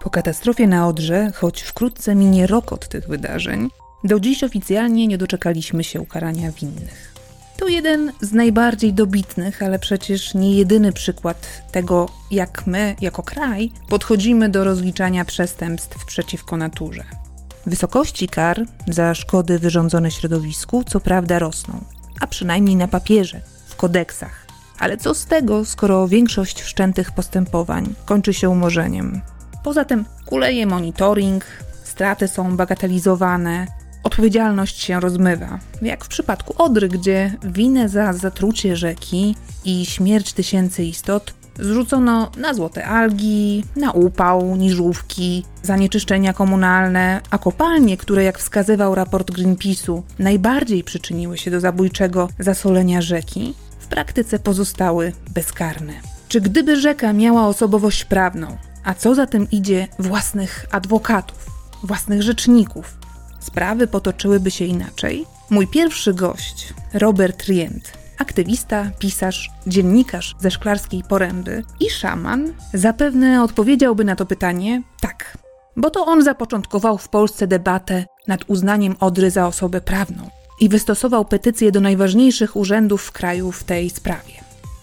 Po katastrofie na Odrze, choć wkrótce minie rok od tych wydarzeń, do dziś oficjalnie nie doczekaliśmy się ukarania winnych. To jeden z najbardziej dobitnych, ale przecież nie jedyny przykład tego, jak my, jako kraj, podchodzimy do rozliczania przestępstw przeciwko naturze. Wysokości kar za szkody wyrządzone środowisku co prawda rosną, a przynajmniej na papierze, w kodeksach. Ale co z tego, skoro większość wszczętych postępowań kończy się umorzeniem? Poza tym kuleje monitoring, straty są bagatelizowane, odpowiedzialność się rozmywa. Jak w przypadku Odry, gdzie winę za zatrucie rzeki i śmierć tysięcy istot zrzucono na złote algi, na upał, niżówki, zanieczyszczenia komunalne, a kopalnie, które jak wskazywał raport Greenpeace'u, najbardziej przyczyniły się do zabójczego zasolenia rzeki, w praktyce pozostały bezkarne. Czy gdyby rzeka miała osobowość prawną, a co za tym idzie własnych adwokatów, własnych rzeczników, sprawy potoczyłyby się inaczej? Mój pierwszy gość, Robert Rient, aktywista, pisarz, dziennikarz ze szklarskiej poręby i szaman, zapewne odpowiedziałby na to pytanie tak, bo to on zapoczątkował w Polsce debatę nad uznaniem Odry za osobę prawną i wystosował petycję do najważniejszych urzędów w kraju w tej sprawie.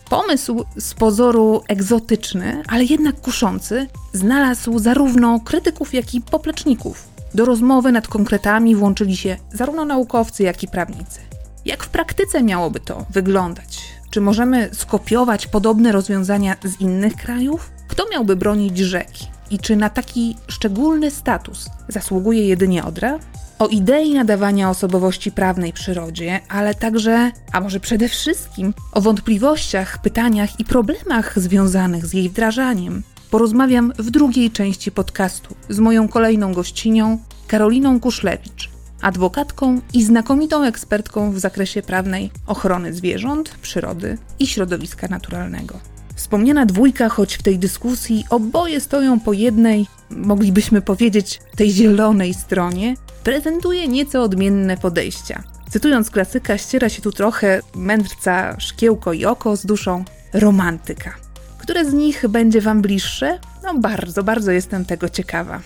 Pomysł z pozoru egzotyczny, ale jednak kuszący, znalazł zarówno krytyków, jak i popleczników. Do rozmowy nad konkretami włączyli się zarówno naukowcy, jak i prawnicy. Jak w praktyce miałoby to wyglądać? Czy możemy skopiować podobne rozwiązania z innych krajów? Kto miałby bronić rzeki? I czy na taki szczególny status zasługuje jedynie Odra? O idei nadawania osobowości prawnej przyrodzie, ale także, a może przede wszystkim, o wątpliwościach, pytaniach i problemach związanych z jej wdrażaniem, porozmawiam w drugiej części podcastu z moją kolejną gościnią, Karoliną Kuszlewicz, adwokatką i znakomitą ekspertką w zakresie prawnej ochrony zwierząt, przyrody i środowiska naturalnego. Wspomniana dwójka, choć w tej dyskusji oboje stoją po jednej, moglibyśmy powiedzieć, tej zielonej stronie, prezentuje nieco odmienne podejścia. Cytując klasyka, ściera się tu trochę mędrca szkiełko i oko z duszą romantyka. Które z nich będzie Wam bliższe? No bardzo, bardzo jestem tego ciekawa.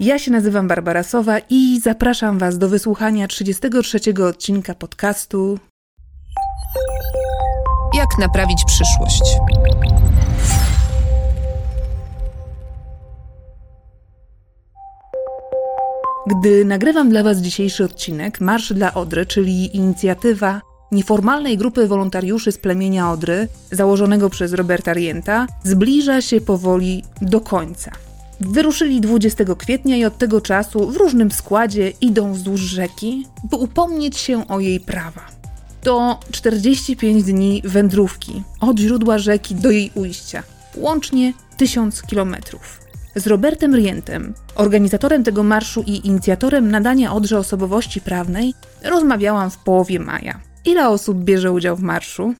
Ja się nazywam Barbara Sowa i zapraszam Was do wysłuchania 33 odcinka podcastu Jak naprawić przyszłość. Gdy nagrywam dla Was dzisiejszy odcinek, Marsz dla Odry, czyli inicjatywa nieformalnej grupy wolontariuszy z plemienia Odry, założonego przez Roberta Rienta, zbliża się powoli do końca. Wyruszyli 20 kwietnia i od tego czasu w różnym składzie idą wzdłuż rzeki, by upomnieć się o jej prawa. To 45 dni wędrówki od źródła rzeki do jej ujścia, łącznie 1000 kilometrów. Z Robertem Rientem, organizatorem tego marszu i inicjatorem nadania Odrze osobowości prawnej, rozmawiałam w połowie maja. Ile osób bierze udział w marszu?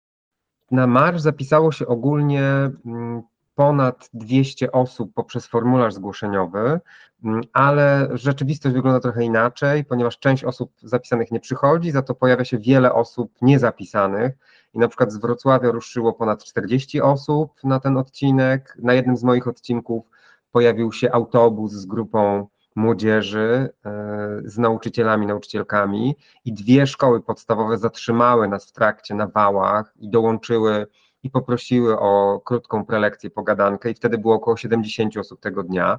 Na marsz zapisało się ogólnie mm, ponad 200 osób poprzez formularz zgłoszeniowy, mm, ale rzeczywistość wygląda trochę inaczej, ponieważ część osób zapisanych nie przychodzi, za to pojawia się wiele osób niezapisanych. I na przykład z Wrocławia ruszyło ponad 40 osób na ten odcinek. Na jednym z moich odcinków pojawił się autobus z grupą młodzieży, e, z nauczycielami, nauczycielkami i dwie szkoły podstawowe zatrzymały nas w trakcie na wałach i dołączyły i poprosiły o krótką prelekcję, pogadankę i wtedy było około 70 osób tego dnia.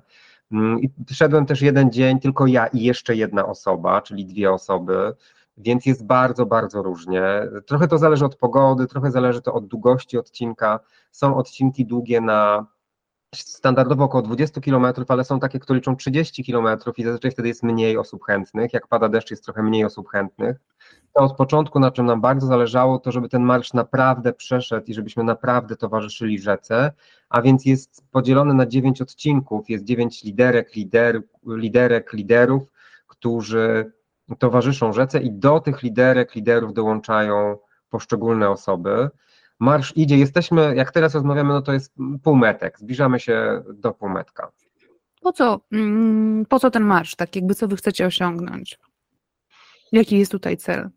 Mm, I szedłem też jeden dzień, tylko ja i jeszcze jedna osoba, czyli dwie osoby, więc jest bardzo, bardzo różnie. Trochę to zależy od pogody, trochę zależy to od długości odcinka. Są odcinki długie na standardowo około 20 km, ale są takie, które liczą 30 km i zazwyczaj wtedy jest mniej osób chętnych. Jak pada deszcz, jest trochę mniej osób chętnych. To od początku, na czym nam bardzo zależało, to żeby ten marsz naprawdę przeszedł i żebyśmy naprawdę towarzyszyli rzece, a więc jest podzielony na 9 odcinków, jest 9 liderek, lider, liderek, liderów, którzy towarzyszą rzece i do tych liderek, liderów dołączają poszczególne osoby. Marsz idzie, jesteśmy, jak teraz rozmawiamy, no to jest półmetek, zbliżamy się do półmetka. Po co, mm, po co ten marsz, tak jakby co wy chcecie osiągnąć? Jaki jest tutaj cel?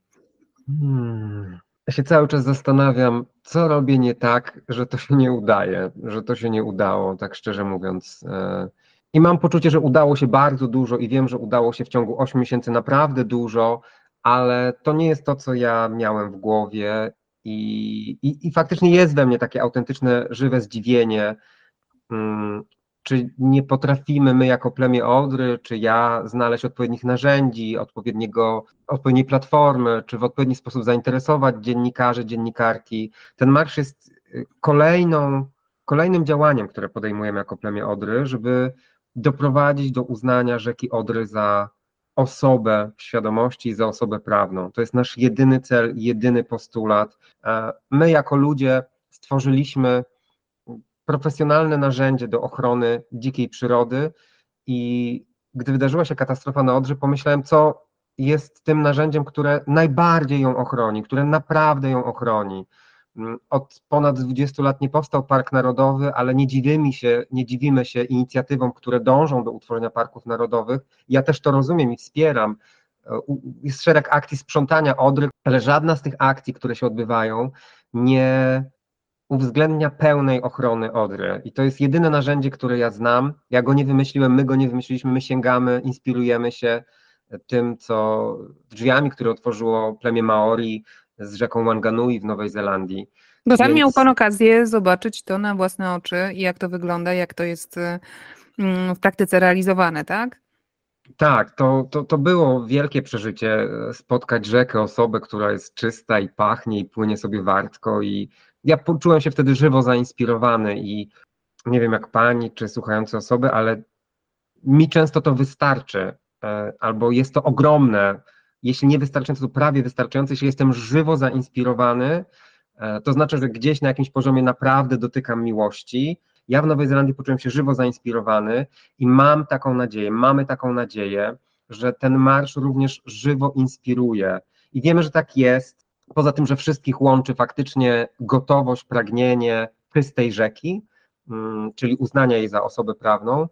Hmm. Ja się cały czas zastanawiam, co robię nie tak, że to się nie udaje, że to się nie udało, tak szczerze mówiąc. E, I mam poczucie, że udało się bardzo dużo i wiem, że udało się w ciągu 8 miesięcy naprawdę dużo, ale to nie jest to, co ja miałem w głowie i, i, i faktycznie jest we mnie takie autentyczne, żywe zdziwienie, mm, czy nie potrafimy my jako plemię Odry, czy ja znaleźć odpowiednich narzędzi, odpowiedniego, odpowiedniej platformy, czy w odpowiedni sposób zainteresować dziennikarzy, dziennikarki. Ten marsz jest y, kolejną, kolejnym działaniem, które podejmujemy jako plemię Odry, żeby doprowadzić do uznania rzeki Odry za osobę w świadomości za osobę prawną. To jest nasz jedyny cel, jedyny postulat. E, my jako ludzie stworzyliśmy profesjonalne narzędzie do ochrony dzikiej przyrody i gdy wydarzyła się katastrofa na Odrze, pomyślałem, co jest tym narzędziem, które najbardziej ją ochroni, które naprawdę ją ochroni. Od ponad 20 lat nie powstał Park Narodowy, ale nie dziwimy się, nie dziwimy się inicjatywom, które dążą do utworzenia parków narodowych. Ja też to rozumiem i wspieram. Jest szereg akcji sprzątania Odry, ale żadna z tych akcji, które się odbywają, nie uwzględnia pełnej ochrony Odry. I to jest jedyne narzędzie, które ja znam. Ja go nie wymyśliłem, my go nie wymyśliliśmy, my sięgamy, inspirujemy się tym, co drzwiami, które otworzyło plemię Maori z rzeką Wanganui w Nowej Zelandii. Bo tam Więc... miał Pan okazję zobaczyć to na własne oczy i jak to wygląda, jak to jest mm, w praktyce realizowane, tak? Tak, to, to, to było wielkie przeżycie, spotkać rzekę, osobę, która jest czysta i pachnie i płynie sobie wartko i ja poczułem się wtedy żywo zainspirowany i nie wiem jak pani czy słuchające osoby, ale mi często to wystarczy, e, albo jest to ogromne, jeśli nie wystarczające, to prawie wystarczające, jeśli jestem żywo zainspirowany, e, to znaczy, że gdzieś na jakimś poziomie naprawdę dotykam miłości. Ja w Nowej Zelandii poczułem się żywo zainspirowany i mam taką nadzieję, mamy taką nadzieję, że ten marsz również żywo inspiruje. I wiemy, że tak jest, poza tym, że wszystkich łączy faktycznie gotowość, pragnienie czystej rzeki, mm, czyli uznania jej za osobę prawną,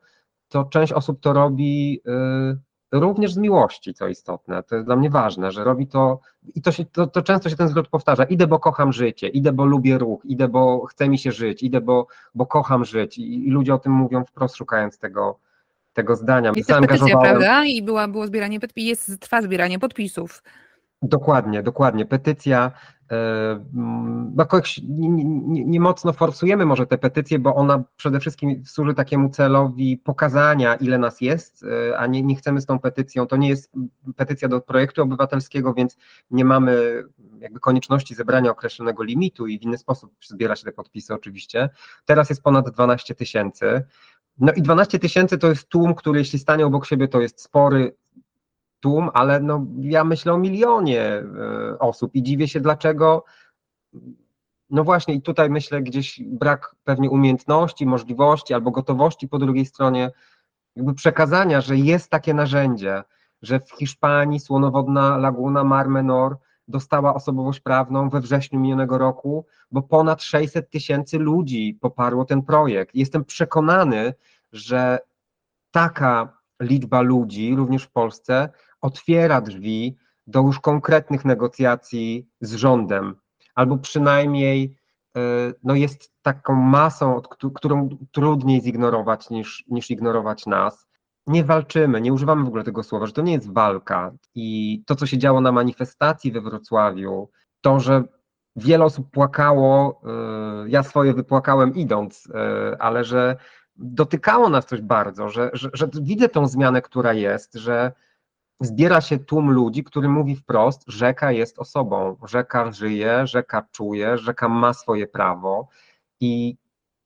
to część osób to robi y, również z miłości, co istotne. To jest dla mnie ważne, że robi to i to, się, to, to często się ten zwrot powtarza. Idę, bo kocham życie, idę, bo lubię ruch, idę, bo chce mi się żyć, idę, bo, bo kocham żyć. I, I ludzie o tym mówią wprost, szukając tego, tego zdania. Jest petycja, prawda? I była, było zbieranie podpisów, jest, trwa zbieranie podpisów. Dokładnie, dokładnie. Petycja, e, no nie, mocno forsujemy może tę petycję, bo ona przede wszystkim służy takiemu celowi pokazania, ile nas jest, e, a nie, nie chcemy z tą petycją, to nie jest petycja do projektu obywatelskiego, więc nie mamy jakby konieczności zebrania określonego limitu i w inny sposób zbiera się te podpisy oczywiście. Teraz jest ponad 12 tysięcy. No i 12 tysięcy to jest tłum, który jeśli stanie obok siebie, to jest spory, tłum, ale no, ja myślę o milionie e, osób i dziwię się dlaczego. No właśnie, i tutaj myślę gdzieś brak pewnie umiejętności, możliwości albo gotowości po drugiej stronie, jakby przekazania, że jest takie narzędzie, że w Hiszpanii słonowodna laguna Mar Menor dostała osobowość prawną we wrześniu minionego roku, bo ponad 600 tysięcy ludzi poparło ten projekt. Jestem przekonany, że taka liczba ludzi, również w Polsce, otwiera drzwi do już konkretnych negocjacji z rządem, albo przynajmniej e, no jest taką masą, którą trudniej zignorować niż, niż ignorować nas. Nie walczymy, nie używamy w ogóle tego słowa, że to nie jest walka. I to, co się działo na manifestacji we Wrocławiu, to, że wiele osób płakało, e, ja swoje wypłakałem idąc, e, ale że dotykało nas coś bardzo, że, że, że widzę tą zmianę, która jest, że zbiera się tłum ludzi, który mówi wprost, rzeka jest osobą, rzeka żyje, rzeka czuje, rzeka ma swoje prawo i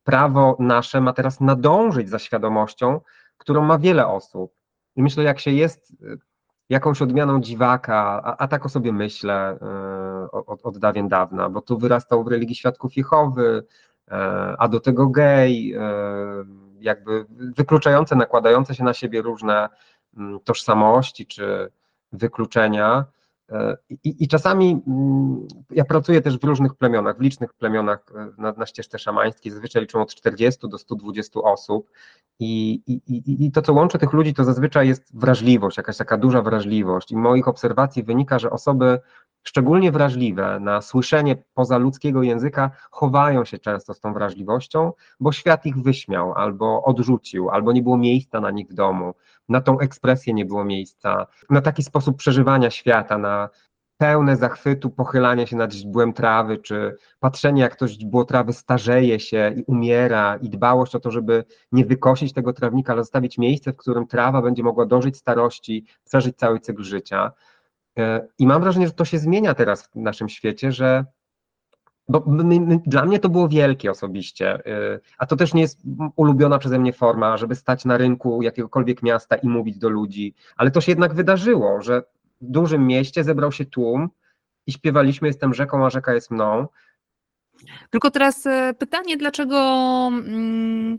prawo nasze ma teraz nadążyć za świadomością, którą ma wiele osób. I myślę, jak się jest y, jakąś odmianą dziwaka, a, a tak o sobie myślę y, od, od dawien dawna, bo tu wyrastał w religii świadków Jehowy, y, a do tego gej, jakby wykluczające, nakładające się na siebie różne tożsamości czy wykluczenia. E, I, I, czasami mm, ja pracuję też w różnych plemionach, w licznych plemionach e, na, na ścieżce szamańskiej, zazwyczaj liczą od 40 do 120 osób. I, i, I to, co łączy tych ludzi, to zazwyczaj jest wrażliwość, jakaś taka duża wrażliwość. I moich obserwacji wynika, że osoby szczególnie wrażliwe na słyszenie pozaludzkiego języka, chowają się często z tą wrażliwością, bo świat ich wyśmiał, albo odrzucił, albo nie było miejsca na nich w domu, na tą ekspresję nie było miejsca, na taki sposób przeżywania świata, na pełne zachwytu pochylania się nad źdźbłem trawy, czy patrzenie jak to źdźbło trawy starzeje się i umiera i dbałość o to, żeby nie wykosić tego trawnika, ale zostawić miejsce, w którym trawa będzie mogła dożyć starości, przeżyć cały cykl życia. E, I mam wrażenie, że to się zmienia teraz w naszym świecie, że bo my, my, dla mnie to było wielkie osobiście, e, a to też nie jest ulubiona przeze mnie forma, żeby stać na rynku jakiegokolwiek miasta i mówić do ludzi, ale to się jednak wydarzyło, że w dużym mieście zebrał się tłum i śpiewaliśmy Jestem rzeką, a rzeka jest mną. Tylko teraz e, pytanie, dlaczego. Mm,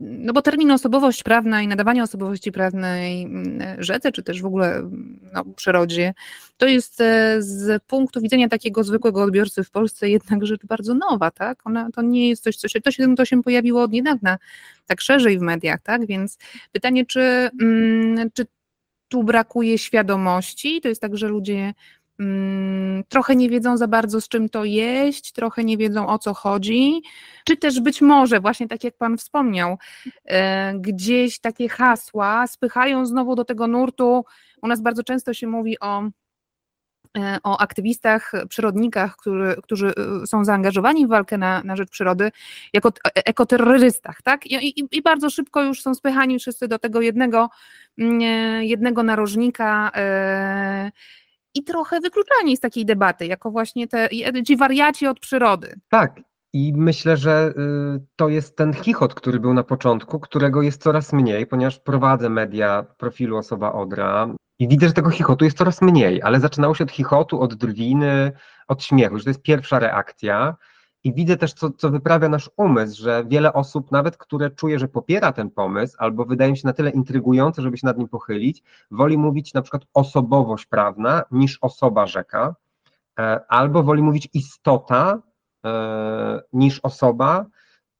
no bo termin osobowość prawna i nadawanie osobowości prawnej mm, rzece, czy też w ogóle no, przyrodzie, to jest e, z punktu widzenia takiego zwykłego odbiorcy w Polsce jednak rzecz bardzo nowa, tak? Ona, to nie jest coś, co się, to się, to się pojawiło od niedawna, tak szerzej w mediach, tak? Więc pytanie, czy, mm, czy tu brakuje świadomości. To jest tak, że ludzie mm, trochę nie wiedzą za bardzo, z czym to jeść, trochę nie wiedzą o co chodzi, czy też być może, właśnie tak jak Pan wspomniał, e, gdzieś takie hasła spychają znowu do tego nurtu. U nas bardzo często się mówi o E, o aktywistach, przyrodnikach, który, którzy e, są zaangażowani w walkę na, na rzecz przyrody, jako ekoterrorystach, tak? I, i, I, bardzo szybko już są spychani wszyscy do tego jednego, mm, jednego narożnika i trochę wykluczani z takiej debaty, jako właśnie te, ci wariaci od przyrody. Tak, i myślę, że y, to jest ten chichot, który był na początku, którego jest coraz mniej, ponieważ prowadzę media profilu Osoba Odra i widzę, że tego chichotu jest coraz mniej, ale zaczynało się od chichotu, od drwiny, od śmiechu, że to jest pierwsza reakcja. I widzę też, co, co wyprawia nasz umysł, że wiele osób, nawet które czuje, że popiera ten pomysł, albo wydaje mi się na tyle intrygujące, żeby się nad nim pochylić, woli mówić na przykład osobowość prawna niż osoba rzeka, e, albo woli mówić istota e, niż osoba.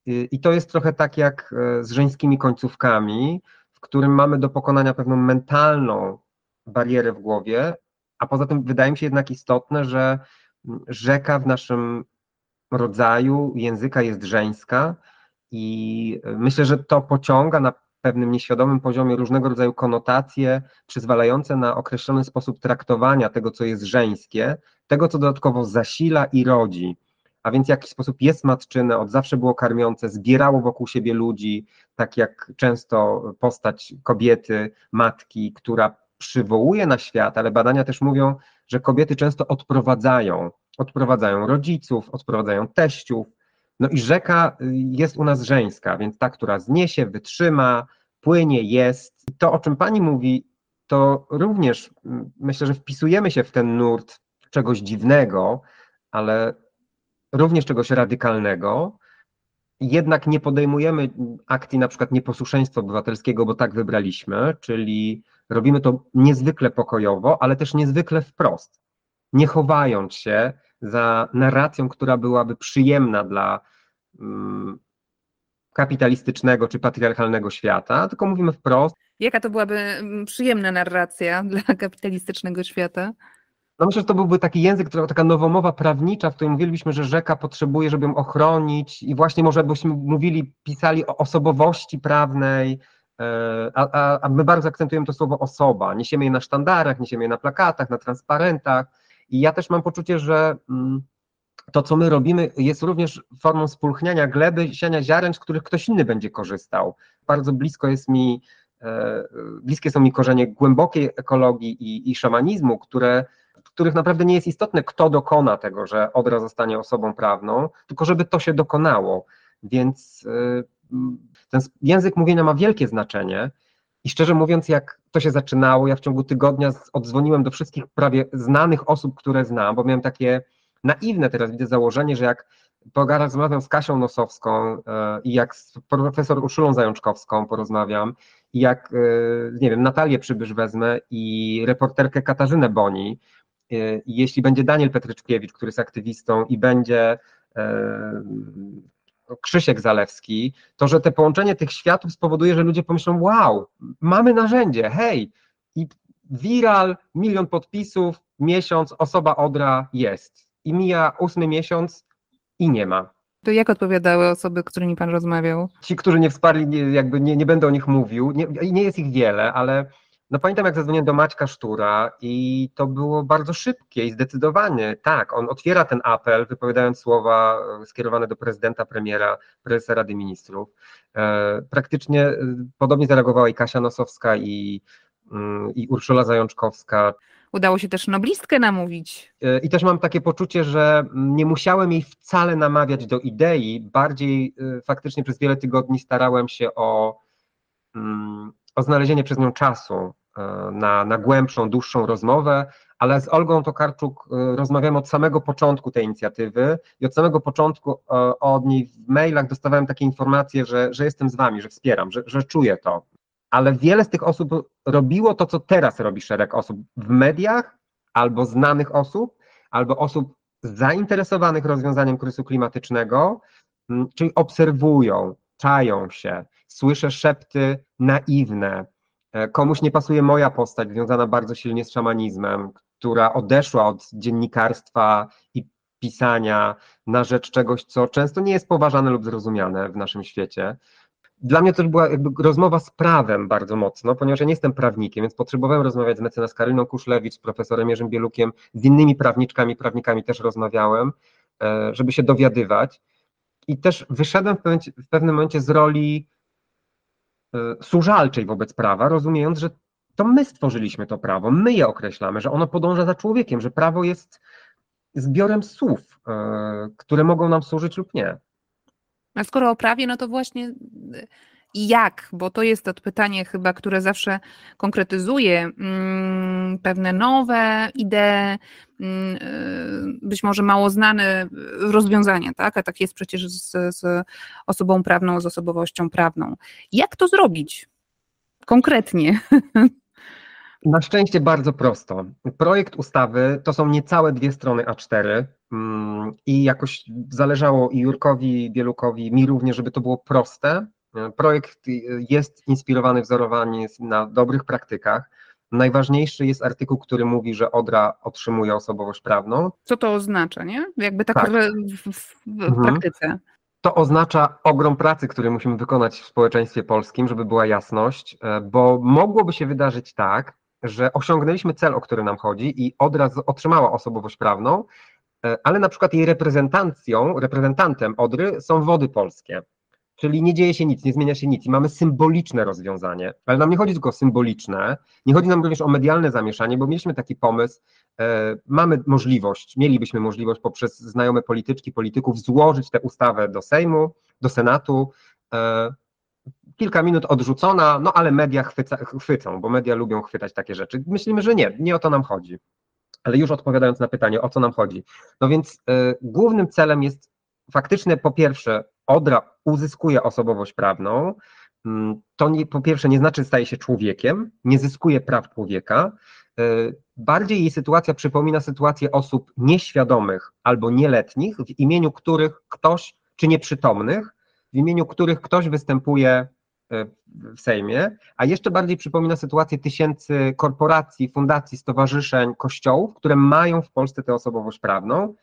I to jest trochę tak jak e, z żeńskimi końcówkami, w którym mamy do pokonania pewną mentalną barierę w głowie, a poza tym wydaje mi się jednak istotne, że rzeka w naszym rodzaju języka jest żeńska i myślę, że to pociąga na pewnym nieświadomym poziomie różnego rodzaju konotacje przyzwalające na określony sposób traktowania tego, co jest żeńskie, tego, co dodatkowo zasila i rodzi. A więc w jakiś sposób jest matczyne, od zawsze było karmiące, zbierało wokół siebie ludzi, tak jak często postać kobiety, matki, która przywołuje na świat, ale badania też mówią, że kobiety często odprowadzają, odprowadzają rodziców, odprowadzają teściów. No i rzeka y, jest u nas żeńska, więc ta, która zniesie, wytrzyma, płynie, jest. To, o czym pani mówi, to również myślę, że wpisujemy się w ten nurt czegoś dziwnego, ale również czegoś radykalnego. Jednak nie podejmujemy akcji na przykład nieposłuszeństwa obywatelskiego, bo tak wybraliśmy, czyli Robimy to niezwykle pokojowo, ale też niezwykle wprost, nie chowając się za narracją, która byłaby przyjemna dla um, kapitalistycznego czy patriarchalnego świata, tylko mówimy wprost. Jaka to byłaby mm, przyjemna narracja dla kapitalistycznego świata? No myślę, że to byłby taki język, taka nowomowa prawnicza, w którym mówiliśmy, że rzeka potrzebuje, żeby ją ochronić i właśnie może byśmy mówili, pisali o osobowości prawnej, E, a, a, a my bardzo akcentujemy to słowo osoba, niesiemy je na sztandarach, niesiemy je na plakatach, na transparentach i ja też mam poczucie, że mm, to, co my robimy, jest również formą spulchniania gleby, siania ziaren, z których ktoś inny będzie korzystał. Bardzo blisko jest mi, e, bliskie są mi korzenie głębokiej ekologii i, i szamanizmu, które, których naprawdę nie jest istotne, kto dokona tego, że Odra zostanie osobą prawną, tylko żeby to się dokonało. Więc e, ten język mówienia ma wielkie znaczenie i szczerze mówiąc, jak to się zaczynało, ja w ciągu tygodnia oddzwoniłem do wszystkich prawie znanych osób, które znam, bo miałem takie naiwne teraz widzę założenie, że jak porozmawiam z Kasią Nosowską e, i jak z profesor Urszulą Zajączkowską porozmawiam i jak, e, nie wiem, Natalię Przybysz wezmę i reporterkę Katarzynę Boni e, jeśli będzie Daniel Petryczkiewicz, który jest aktywistą i będzie Krzysiek Zalewski, to że te połączenie tych światów spowoduje, że ludzie pomyślą, wow, mamy narzędzie, hej, i viral, milion podpisów, miesiąc, osoba Odra jest. I mija ósmy miesiąc i nie ma. To jak odpowiadały osoby, z którymi pan rozmawiał? Ci, którzy nie wsparli, jakby nie, nie będę o nich mówił, nie, nie jest ich wiele, ale no pamiętam jak zadzwoniłem do Maćka Sztura i to było bardzo szybkie i zdecydowanie, tak, on otwiera ten apel, wypowiadając słowa e, skierowane do prezydenta, premiera, prezesa Rady Ministrów. E, praktycznie e, podobnie zareagowała i Kasia Nosowska i, mm, i Urszula Zajączkowska. Udało się też noblistkę namówić. I też mam takie poczucie, że nie musiałem jej wcale namawiać do idei, bardziej faktycznie przez wiele tygodni starałem się o, mm, o znalezienie przez nią czasu na, na głębszą, dłuższą rozmowę, ale z Olgą Tokarczuk e, rozmawiamy od samego początku tej inicjatywy i od samego początku e, od niej w mailach dostawałem takie informacje, że, że jestem z wami, że wspieram, że, że czuję to. Ale wiele z tych osób robiło to, co teraz robi szereg osób w mediach, albo znanych osób, albo osób zainteresowanych rozwiązaniem kryzysu klimatycznego, czyli obserwują, czają się, słyszę szepty naiwne, E, komuś nie pasuje moja postać, związana bardzo silnie z szamanizmem, która odeszła od dziennikarstwa i pisania na rzecz czegoś, co często nie jest poważane lub zrozumiane w naszym świecie. Dla mnie to była jakby rozmowa z prawem bardzo mocno, ponieważ ja nie jestem prawnikiem, więc potrzebowałem rozmawiać z mecenas Karyną Kuszlewicz, z profesorem Jerzym Bielukiem, z innymi prawniczkami, prawnikami też rozmawiałem, e, żeby się dowiadywać. I też wyszedłem w pewnym momencie z roli E, służalczej wobec prawa, rozumiejąc, że to my stworzyliśmy to prawo, my je określamy, że ono podąża za człowiekiem, że prawo jest zbiorem słów, e, które mogą nam służyć lub nie. A skoro o prawie, no to właśnie i jak, bo to jest to pytanie chyba, które zawsze konkretyzuje mm, pewne nowe idee, mm, y, być może mało znane rozwiązania, tak? A tak jest przecież z, z osobą prawną, z osobowością prawną. Jak to zrobić konkretnie? Na szczęście bardzo prosto. Projekt ustawy to są niecałe dwie strony A4 mm, i jakoś zależało i Jurkowi Bielukowi, mi również, żeby to było proste, Projekt jest inspirowany, wzorowany na dobrych praktykach. Najważniejszy jest artykuł, który mówi, że Odra otrzymuje osobowość prawną. Co to oznacza, nie? Jakby tak, tak. w, w, w mhm. praktyce. To oznacza ogrom pracy, który musimy wykonać w społeczeństwie polskim, żeby była jasność, e, bo mogłoby się wydarzyć tak, że osiągnęliśmy cel, o który nam chodzi i Odra otrzymała osobowość prawną, e, ale na przykład jej reprezentacją, reprezentantem Odry są wody polskie. Czyli nie dzieje się nic, nie zmienia się nic i mamy symboliczne rozwiązanie, ale nam nie chodzi tylko o symboliczne, nie chodzi nam również o medialne zamieszanie, bo mieliśmy taki pomysł, e, mamy możliwość, mielibyśmy możliwość poprzez znajome polityczki, polityków złożyć tę ustawę do Sejmu, do Senatu, e, kilka minut odrzucona, no ale media chwyca, chwycą, bo media lubią chwytać takie rzeczy. Myślimy, że nie, nie o to nam chodzi. Ale już odpowiadając na pytanie, o co nam chodzi. No więc e, głównym celem jest faktyczne po pierwsze Odra uzyskuje osobowość prawną, mm, to nie, po pierwsze nie znaczy, staje się człowiekiem, nie zyskuje praw człowieka. E, bardziej jej sytuacja przypomina sytuację osób nieświadomych albo nieletnich, w imieniu których ktoś, czy nieprzytomnych, w imieniu których ktoś występuje e, w Sejmie, a jeszcze bardziej przypomina sytuację tysięcy korporacji, fundacji, stowarzyszeń, kościołów, które mają w Polsce tę osobowość prawną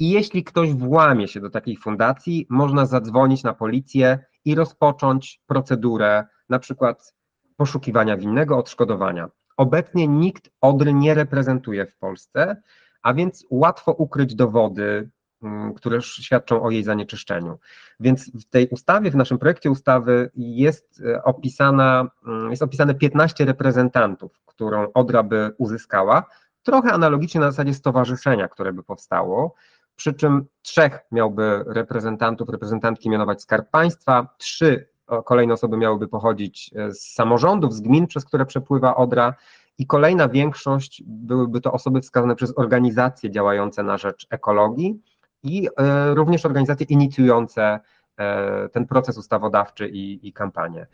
i jeśli ktoś włamie się do takiej fundacji, można zadzwonić na policję i rozpocząć procedurę na przykład poszukiwania winnego odszkodowania. Obecnie nikt Odry nie reprezentuje w Polsce, a więc łatwo ukryć dowody, mm, które świadczą o jej zanieczyszczeniu. Więc w tej ustawie, w naszym projekcie ustawy jest e, opisana, mm, jest opisane 15 reprezentantów, którą Odra by uzyskała, trochę analogicznie na zasadzie stowarzyszenia, które by powstało przy czym trzech miałby reprezentantów, reprezentantki mianować Skarb Państwa, trzy kolejne osoby miałyby pochodzić e, z samorządów, z gmin, przez które przepływa Odra i kolejna większość byłyby to osoby wskazane przez organizacje działające na rzecz ekologii i e, również organizacje inicjujące e, ten proces ustawodawczy i, i kampanię.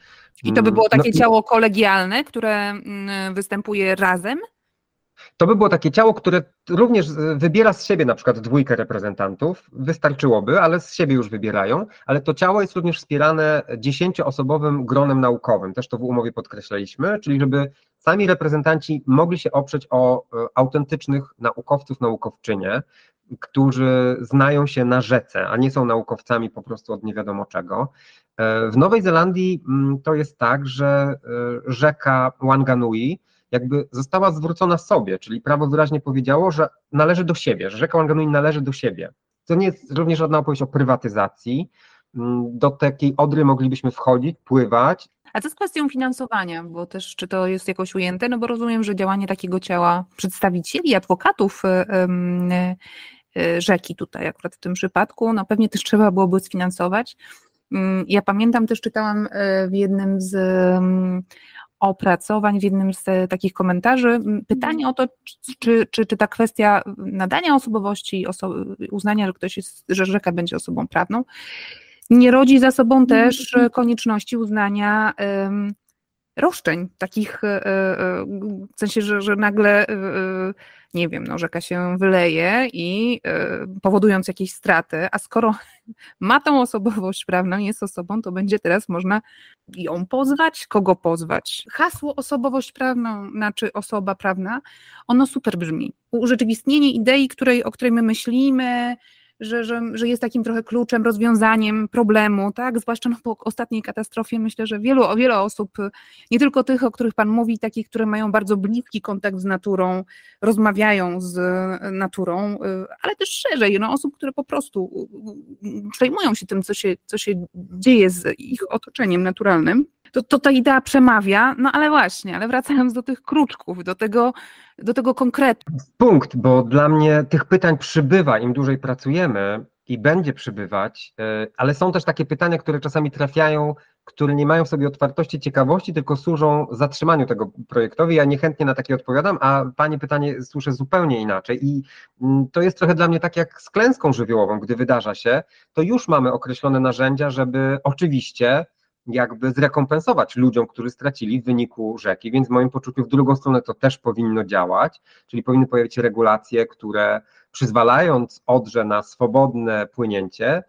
I to by było takie no, ciało kolegialne, które mm, występuje razem? To by było takie ciało, które również wybiera z siebie na przykład dwójkę reprezentantów, wystarczyłoby, ale z siebie już wybierają, ale to ciało jest również wspierane dziesięcioosobowym gronem naukowym, też to w umowie podkreślaliśmy, czyli żeby sami reprezentanci mogli się oprzeć o e, autentycznych naukowców, naukowczynie, którzy znają się na rzece, a nie są naukowcami po prostu od nie wiadomo czego. E, w Nowej Zelandii mm, to jest tak, że e, rzeka Wanganui jakby została zwrócona sobie, czyli prawo wyraźnie powiedziało, że należy do siebie, że rzeka Wanganui należy do siebie. To nie jest również żadna opowieść o prywatyzacji. Mm, do takiej odry moglibyśmy wchodzić, pływać. A co z kwestią finansowania? Bo też czy to jest jakoś ujęte? No bo rozumiem, że działanie takiego ciała przedstawicieli, adwokatów rzeki tutaj akurat w tym przypadku, no pewnie też trzeba byłoby sfinansować. Mm, ja pamiętam też czytałam w jednym z opracowań w jednym z e, takich komentarzy pytanie o to, czy, czy, czy ta kwestia nadania osobowości, oso uznania, że ktoś jest, że rzeka będzie osobą prawną, nie rodzi za sobą mhm. też konieczności uznania um, roszczeń, takich e, w sensie, że, że nagle nie wiem, no, rzeka się wyleje i powodując jakieś straty, a skoro ma tą osobowość prawną, jest osobą, to będzie teraz można ją pozwać, kogo pozwać. Hasło osobowość prawną, znaczy osoba prawna, ono super brzmi. Urzeczywistnienie idei, której, o której my myślimy, że, że, że jest takim trochę kluczem, rozwiązaniem problemu, tak? Zwłaszcza no, po ostatniej katastrofie myślę, że wielu, wiele osób, nie tylko tych, o których Pan mówi, takich, które mają bardzo bliski kontakt z naturą, rozmawiają z naturą, y, ale też szerzej, no, osób, które po prostu przejmują się tym, co się, co się dzieje z ich otoczeniem naturalnym to, to ta idea przemawia, no ale właśnie, ale wracając do tych kruczków, do tego, do tego konkretu. Punkt, bo dla mnie tych pytań przybywa, im dłużej pracujemy i będzie przybywać, e, ale są też takie pytania, które czasami trafiają, które nie mają w sobie otwartości, ciekawości, tylko służą zatrzymaniu tego projektowi. Ja niechętnie na takie odpowiadam, a Pani pytanie słyszę zupełnie inaczej i mm, to jest trochę dla mnie tak jak z klęską żywiołową, gdy wydarza się, to już mamy określone narzędzia, żeby oczywiście jakby zrekompensować ludziom, którzy stracili w wyniku rzeki, więc w moim poczuciu w drugą stronę to też powinno działać, czyli powinny pojawić się regulacje, które przyzwalając Odrze na swobodne płynięcie,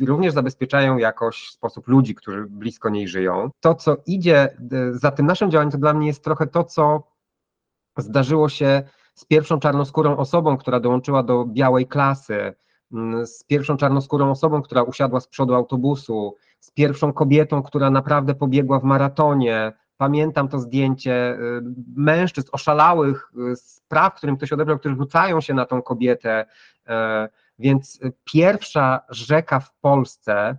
również zabezpieczają jakoś sposób ludzi, którzy blisko niej żyją. To, co idzie e, za tym naszym działaniem, to dla mnie jest trochę to, co zdarzyło się z pierwszą czarnoskórą osobą, która dołączyła do białej klasy, z pierwszą czarnoskórą osobą, która usiadła z przodu autobusu, z pierwszą kobietą, która naprawdę pobiegła w maratonie. Pamiętam to zdjęcie y, mężczyzn oszalałych spraw, którym ktoś odebrał, którzy rzucają się na tą kobietę. E, więc pierwsza rzeka w Polsce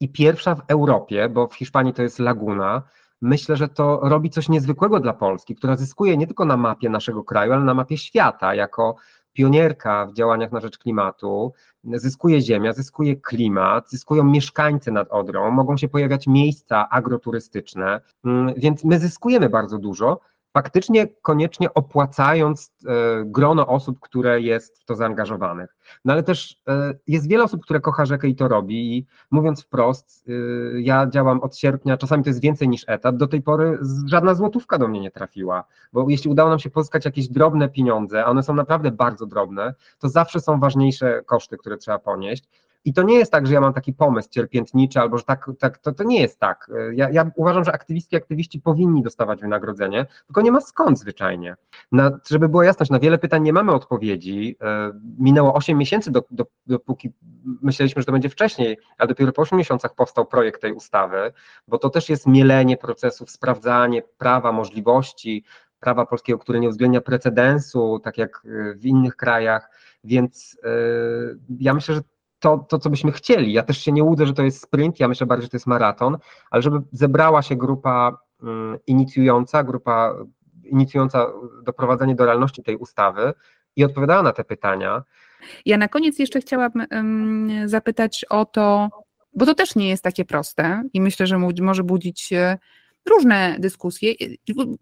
i pierwsza w Europie, bo w Hiszpanii to jest laguna, myślę, że to robi coś niezwykłego dla Polski, która zyskuje nie tylko na mapie naszego kraju, ale na mapie świata, jako pionierka w działaniach na rzecz klimatu, zyskuje ziemia, zyskuje klimat, zyskują mieszkańcy nad Odrą, mogą się pojawiać miejsca agroturystyczne, mm, więc my zyskujemy bardzo dużo, faktycznie koniecznie opłacając e, grono osób, które jest w to zaangażowanych. No ale też e, jest wiele osób, które kocha rzekę i to robi i mówiąc wprost, e, ja działam od sierpnia, czasami to jest więcej niż etat, do tej pory żadna złotówka do mnie nie trafiła, bo jeśli udało nam się pozyskać jakieś drobne pieniądze, a one są naprawdę bardzo drobne, to zawsze są ważniejsze koszty, które trzeba ponieść. I to nie jest tak, że ja mam taki pomysł cierpiętniczy, albo że tak, tak to, to nie jest tak. Ja, ja uważam, że aktywistki, aktywiści powinni dostawać wynagrodzenie, tylko nie ma skąd zwyczajnie. Na, żeby była jasność, na wiele pytań nie mamy odpowiedzi. E, minęło 8 miesięcy, do, do, dopóki myśleliśmy, że to będzie wcześniej, ale dopiero po 8 miesiącach powstał projekt tej ustawy, bo to też jest mielenie procesów, sprawdzanie prawa, możliwości, prawa polskiego, które nie uwzględnia precedensu, tak jak w innych krajach, więc yy, ja myślę, że to, to, co byśmy chcieli. Ja też się nie łudzę, że to jest sprint, ja myślę bardziej, że to jest maraton, ale żeby zebrała się grupa um, inicjująca, grupa inicjująca doprowadzenie do realności tej ustawy i odpowiadała na te pytania. Ja na koniec jeszcze chciałabym zapytać o to, bo to też nie jest takie proste i myślę, że może budzić różne dyskusje.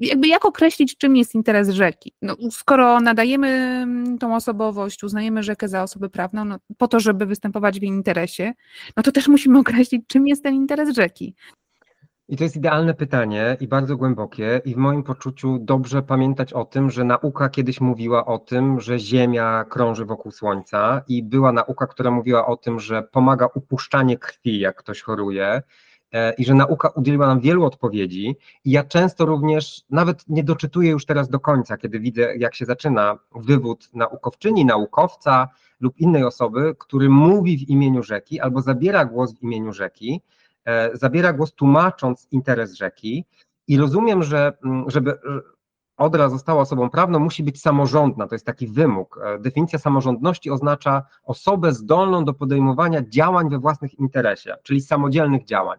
Jakby jak określić, czym jest interes rzeki? No, skoro nadajemy mm, tą osobowość, uznajemy rzekę za osobę prawną, no, po to, żeby występować w jej interesie, no to też musimy określić, czym jest ten interes rzeki. I to jest idealne pytanie i bardzo głębokie, i w moim poczuciu dobrze pamiętać o tym, że nauka kiedyś mówiła o tym, że Ziemia krąży wokół Słońca, i była nauka, która mówiła o tym, że pomaga upuszczanie krwi, jak ktoś choruje, i że nauka udzieliła nam wielu odpowiedzi. I ja często również, nawet nie doczytuję już teraz do końca, kiedy widzę, jak się zaczyna wywód naukowczyni, naukowca lub innej osoby, który mówi w imieniu rzeki albo zabiera głos w imieniu rzeki E, zabiera głos tłumacząc interes rzeki i rozumiem, że mm, żeby Odra została osobą prawną, musi być samorządna, to jest taki wymóg. E, definicja samorządności oznacza osobę zdolną do podejmowania działań we własnych interesie, czyli samodzielnych działań.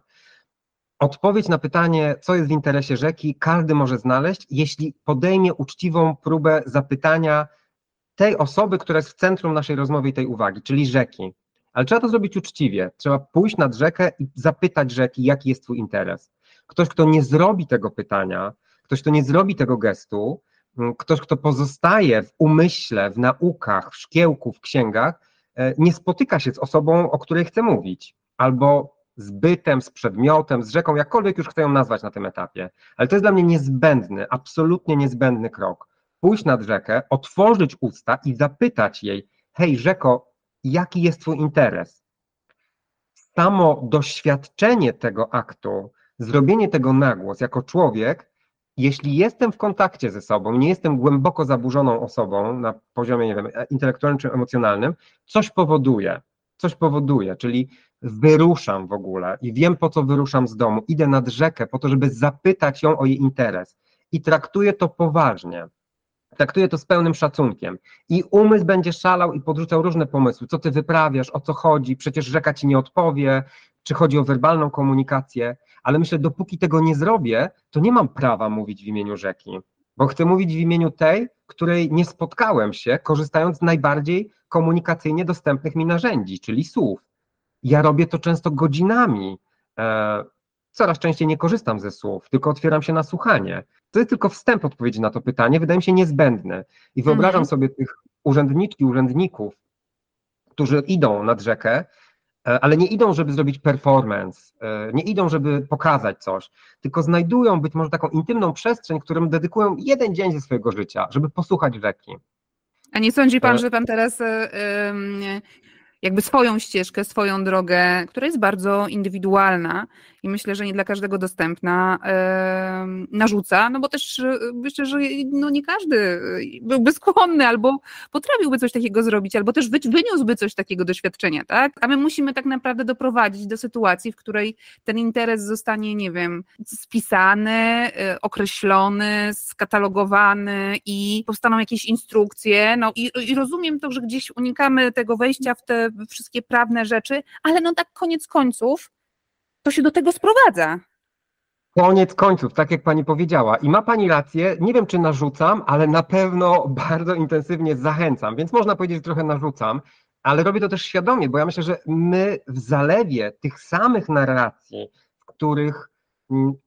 Odpowiedź na pytanie, co jest w interesie rzeki, każdy może znaleźć, jeśli podejmie uczciwą próbę zapytania tej osoby, która jest w centrum naszej rozmowy i tej uwagi, czyli rzeki. Ale trzeba to zrobić uczciwie. Trzeba pójść nad rzekę i zapytać rzeki, jaki jest Twój interes. Ktoś, kto nie zrobi tego pytania, ktoś, kto nie zrobi tego gestu, mm, ktoś, kto pozostaje w umyśle, w naukach, w szkiełku, w księgach, e, nie spotyka się z osobą, o której chce mówić, albo z bytem, z przedmiotem, z rzeką, jakkolwiek już chcę ją nazwać na tym etapie. Ale to jest dla mnie niezbędny, absolutnie niezbędny krok. Pójść nad rzekę, otworzyć usta i zapytać jej: Hej, rzeko, jaki jest Twój interes. Samo doświadczenie tego aktu, zrobienie tego na głos jako człowiek, jeśli jestem w kontakcie ze sobą, nie jestem głęboko zaburzoną osobą na poziomie, nie wiem, intelektualnym czy emocjonalnym, coś powoduje, coś powoduje, czyli wyruszam w ogóle i wiem po co wyruszam z domu, idę nad rzekę po to, żeby zapytać ją o jej interes. I traktuję to poważnie. Traktuję to z pełnym szacunkiem. I umysł będzie szalał i podrzucał różne pomysły. Co ty wyprawiasz, o co chodzi, przecież rzeka ci nie odpowie, czy chodzi o werbalną komunikację, ale myślę, dopóki tego nie zrobię, to nie mam prawa mówić w imieniu rzeki, bo chcę mówić w imieniu tej, której nie spotkałem się, korzystając z najbardziej komunikacyjnie dostępnych mi narzędzi, czyli słów. Ja robię to często godzinami. E, coraz częściej nie korzystam ze słów, tylko otwieram się na słuchanie. To jest tylko wstęp odpowiedzi na to pytanie, wydaje mi się niezbędny. I wyobrażam mhm. sobie tych urzędniczki, urzędników, którzy idą nad rzekę, e, ale nie idą, żeby zrobić performance, e, nie idą, żeby pokazać coś, tylko znajdują być może taką intymną przestrzeń, którym dedykują jeden dzień ze swojego życia, żeby posłuchać rzeki. A nie sądzi pan, że pan teraz jakby swoją ścieżkę, swoją drogę, która jest bardzo indywidualna i myślę, że nie dla każdego dostępna, narzuca, no bo też e, myślę, że no nie każdy e, byłby skłonny albo potrafiłby coś takiego zrobić, albo też wyniósłby coś takiego doświadczenia, tak? A my musimy tak naprawdę doprowadzić do sytuacji, w której ten interes zostanie, nie wiem, spisany, e, określony, skatalogowany i powstaną jakieś instrukcje, no i, i rozumiem to, że gdzieś unikamy tego wejścia w te wszystkie prawne rzeczy, ale no tak koniec końców to się do tego sprowadza. Koniec końców, tak jak pani powiedziała. I ma pani rację, nie wiem czy narzucam, ale na pewno bardzo intensywnie zachęcam, więc można powiedzieć, że trochę narzucam, ale robię to też świadomie, bo ja myślę, że my w zalewie tych samych narracji, w których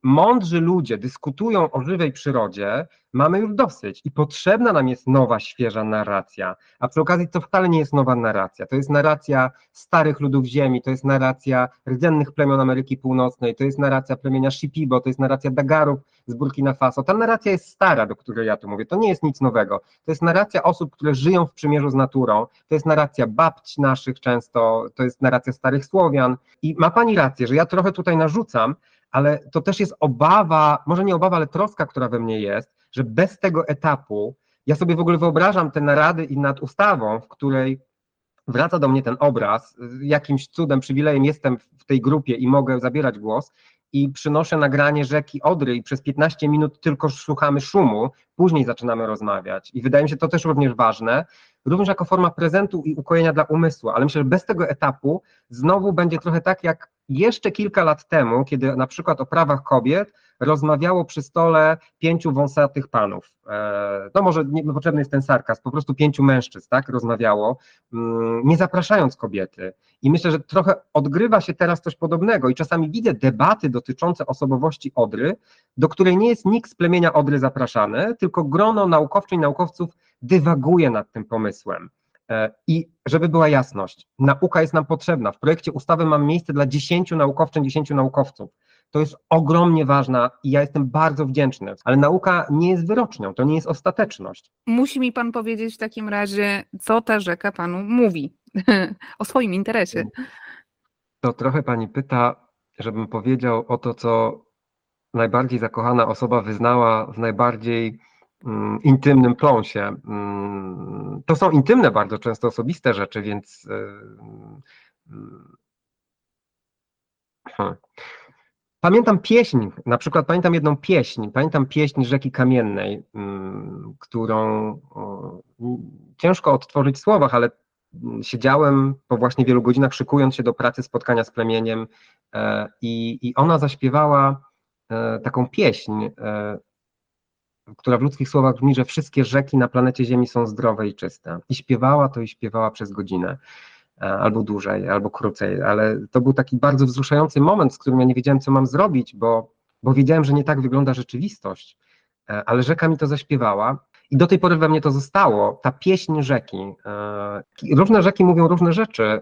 mądrzy ludzie dyskutują o żywej przyrodzie, mamy już dosyć i potrzebna nam jest nowa, świeża narracja. A przy okazji to wcale nie jest nowa narracja. To jest narracja starych ludów ziemi, to jest narracja rdzennych plemion Ameryki Północnej, to jest narracja plemienia Shipibo, to jest narracja Dagarów z Burkina Faso. Ta narracja jest stara, do której ja tu mówię. To nie jest nic nowego. To jest narracja osób, które żyją w przymierzu z naturą. To jest narracja babci naszych często, to jest narracja starych Słowian. I ma pani rację, że ja trochę tutaj narzucam, ale to też jest obawa, może nie obawa, ale troska, która we mnie jest, że bez tego etapu, ja sobie w ogóle wyobrażam te narady i nad ustawą, w której wraca do mnie ten obraz, jakimś cudem, przywilejem jestem w tej grupie i mogę zabierać głos i przynoszę nagranie rzeki Odry i przez 15 minut tylko słuchamy szumu, później zaczynamy rozmawiać. I wydaje mi się to też również ważne, również jako forma prezentu i ukojenia dla umysłu, ale myślę, że bez tego etapu znowu będzie trochę tak jak jeszcze kilka lat temu, kiedy na przykład o prawach kobiet rozmawiało przy stole pięciu wąsatych panów. No może nie potrzebny jest ten sarkazm, po prostu pięciu mężczyzn, tak, rozmawiało, mm, nie zapraszając kobiety. I myślę, że trochę odgrywa się teraz coś podobnego i czasami widzę debaty dotyczące osobowości Odry, do której nie jest nikt z plemienia Odry zapraszany, tylko grono naukowczyń, naukowców dywaguje nad tym pomysłem. E, I żeby była jasność, nauka jest nam potrzebna. W projekcie ustawy mamy miejsce dla 10 naukowczyń, 10 naukowców. to jest ogromnie ważna i ja jestem bardzo wdzięczny, ale nauka nie jest wyrocznią, to nie jest ostateczność. Musi mi pan powiedzieć w takim razie, co ta rzeka panu mówi o swoim interesie. To trochę pani pyta, żebym powiedział o to, co najbardziej zakochana osoba wyznała w najbardziej intymnym pląsie. Mm, to są intymne bardzo często osobiste rzeczy, więc. Yy, yy. Pamiętam pieśń, na przykład pamiętam jedną pieśń, pamiętam pieśń Rzeki Kamiennej, mm, którą ciężko odtworzyć w słowach, ale mm, siedziałem po właśnie wielu godzinach szykując się do pracy, spotkania z plemieniem e, i, i ona zaśpiewała e, taką pieśń, e, która w ludzkich słowach brzmi, że wszystkie rzeki na planecie Ziemi są zdrowe i czyste. I śpiewała to i śpiewała przez godzinę. E, albo dłużej, albo krócej, ale to był taki bardzo wzruszający moment, z którym ja nie wiedziałem, co mam zrobić, bo, bo wiedziałem, że nie tak wygląda rzeczywistość, e, ale rzeka mi to zaśpiewała i do tej pory we mnie to zostało, ta pieśń rzeki. E, różne rzeki mówią różne rzeczy.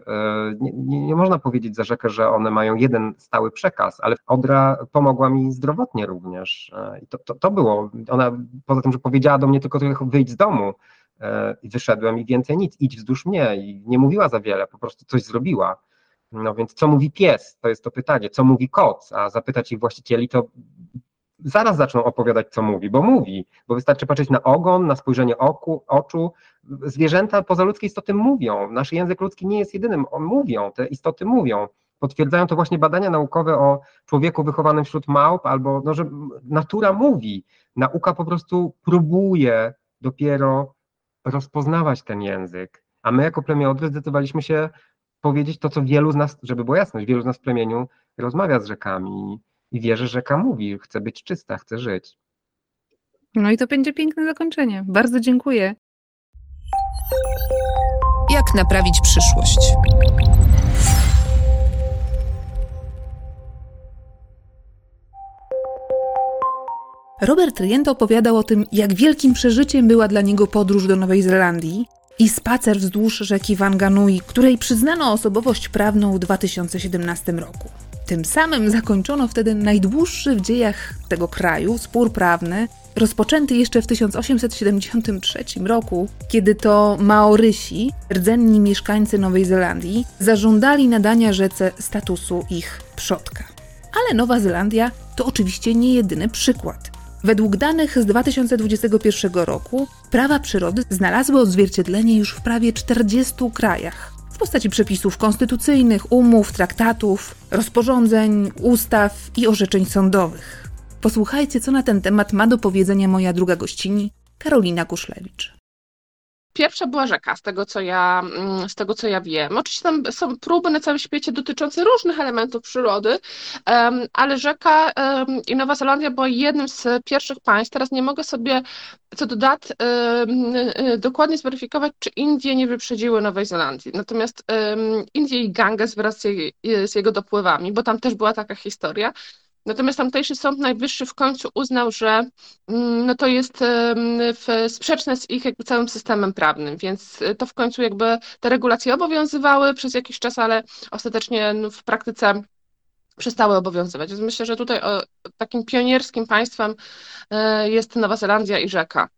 Nie, nie, nie, można powiedzieć za rzekę, że one mają jeden stały przekaz, ale Odra pomogła mi zdrowotnie również. I to, to, to było, ona poza tym, że powiedziała do mnie tylko wyjść z domu, E, i wyszedłem i więcej nic, idź wzdłuż mnie i nie mówiła za wiele, po prostu coś zrobiła. No więc co mówi pies? To jest to pytanie. Co mówi kot? A zapytać ich właścicieli, to zaraz zaczną opowiadać, co mówi, bo mówi, bo wystarczy patrzeć na ogon, na spojrzenie oku, oczu. Zwierzęta pozaludzkie istoty mówią. Nasz język ludzki nie jest jedynym, mówią, te istoty mówią. Potwierdzają to właśnie badania naukowe o człowieku wychowanym wśród małp, albo no, że natura mówi. Nauka po prostu próbuje dopiero rozpoznawać ten język. A my jako plemię zdecydowaliśmy się powiedzieć to, co wielu z nas, żeby była jasność, wielu z nas w plemieniu rozmawia z rzekami i wie, że rzeka mówi, chce być czysta, chce żyć. No i to będzie piękne zakończenie. Bardzo dziękuję. Jak naprawić przyszłość? Robert Rient opowiadał o tym, jak wielkim przeżyciem była dla niego podróż do Nowej Zelandii i spacer wzdłuż rzeki Wanganui, której przyznano osobowość prawną w 2017 roku. Tym samym zakończono wtedy najdłuższy w dziejach tego kraju spór prawny, rozpoczęty jeszcze w 1873 roku, kiedy to Maorysi, rdzenni mieszkańcy Nowej Zelandii, zażądali nadania rzece statusu ich przodka. Ale Nowa Zelandia to oczywiście nie jedyny przykład. Według danych z 2021 roku prawa przyrody znalazły odzwierciedlenie już w prawie 40 krajach postaci przepisów konstytucyjnych, umów, traktatów, rozporządzeń, ustaw i orzeczeń sądowych. Posłuchajcie, co na ten temat ma do powiedzenia moja druga gościni, Karolina Kuszlewicz. Pierwsza była rzeka, z tego co ja, mm, z tego, co ja wiem. Oczywiście tam są próby na całym świecie dotyczące różnych elementów przyrody, ale rzeka i Nowa Zelandia była jednym z pierwszych państw. Teraz nie mogę sobie co do dat y, dokładnie zweryfikować, czy Indie nie wyprzedziły Nowej Zelandii. Natomiast Indie i Ganges wraz z jego dopływami, bo tam też była taka historia, Natomiast tamtejszy Sąd Najwyższy w końcu uznał, że mm, no to jest sprzeczne z ich jakby całym systemem prawnym, więc y, to w końcu jakby te regulacje obowiązywały przez jakiś czas, ale ostatecznie no, w praktyce przestały obowiązywać. Więc myślę, że tutaj takim pionierskim państwem y, jest Nowa Zelandia i rzeka.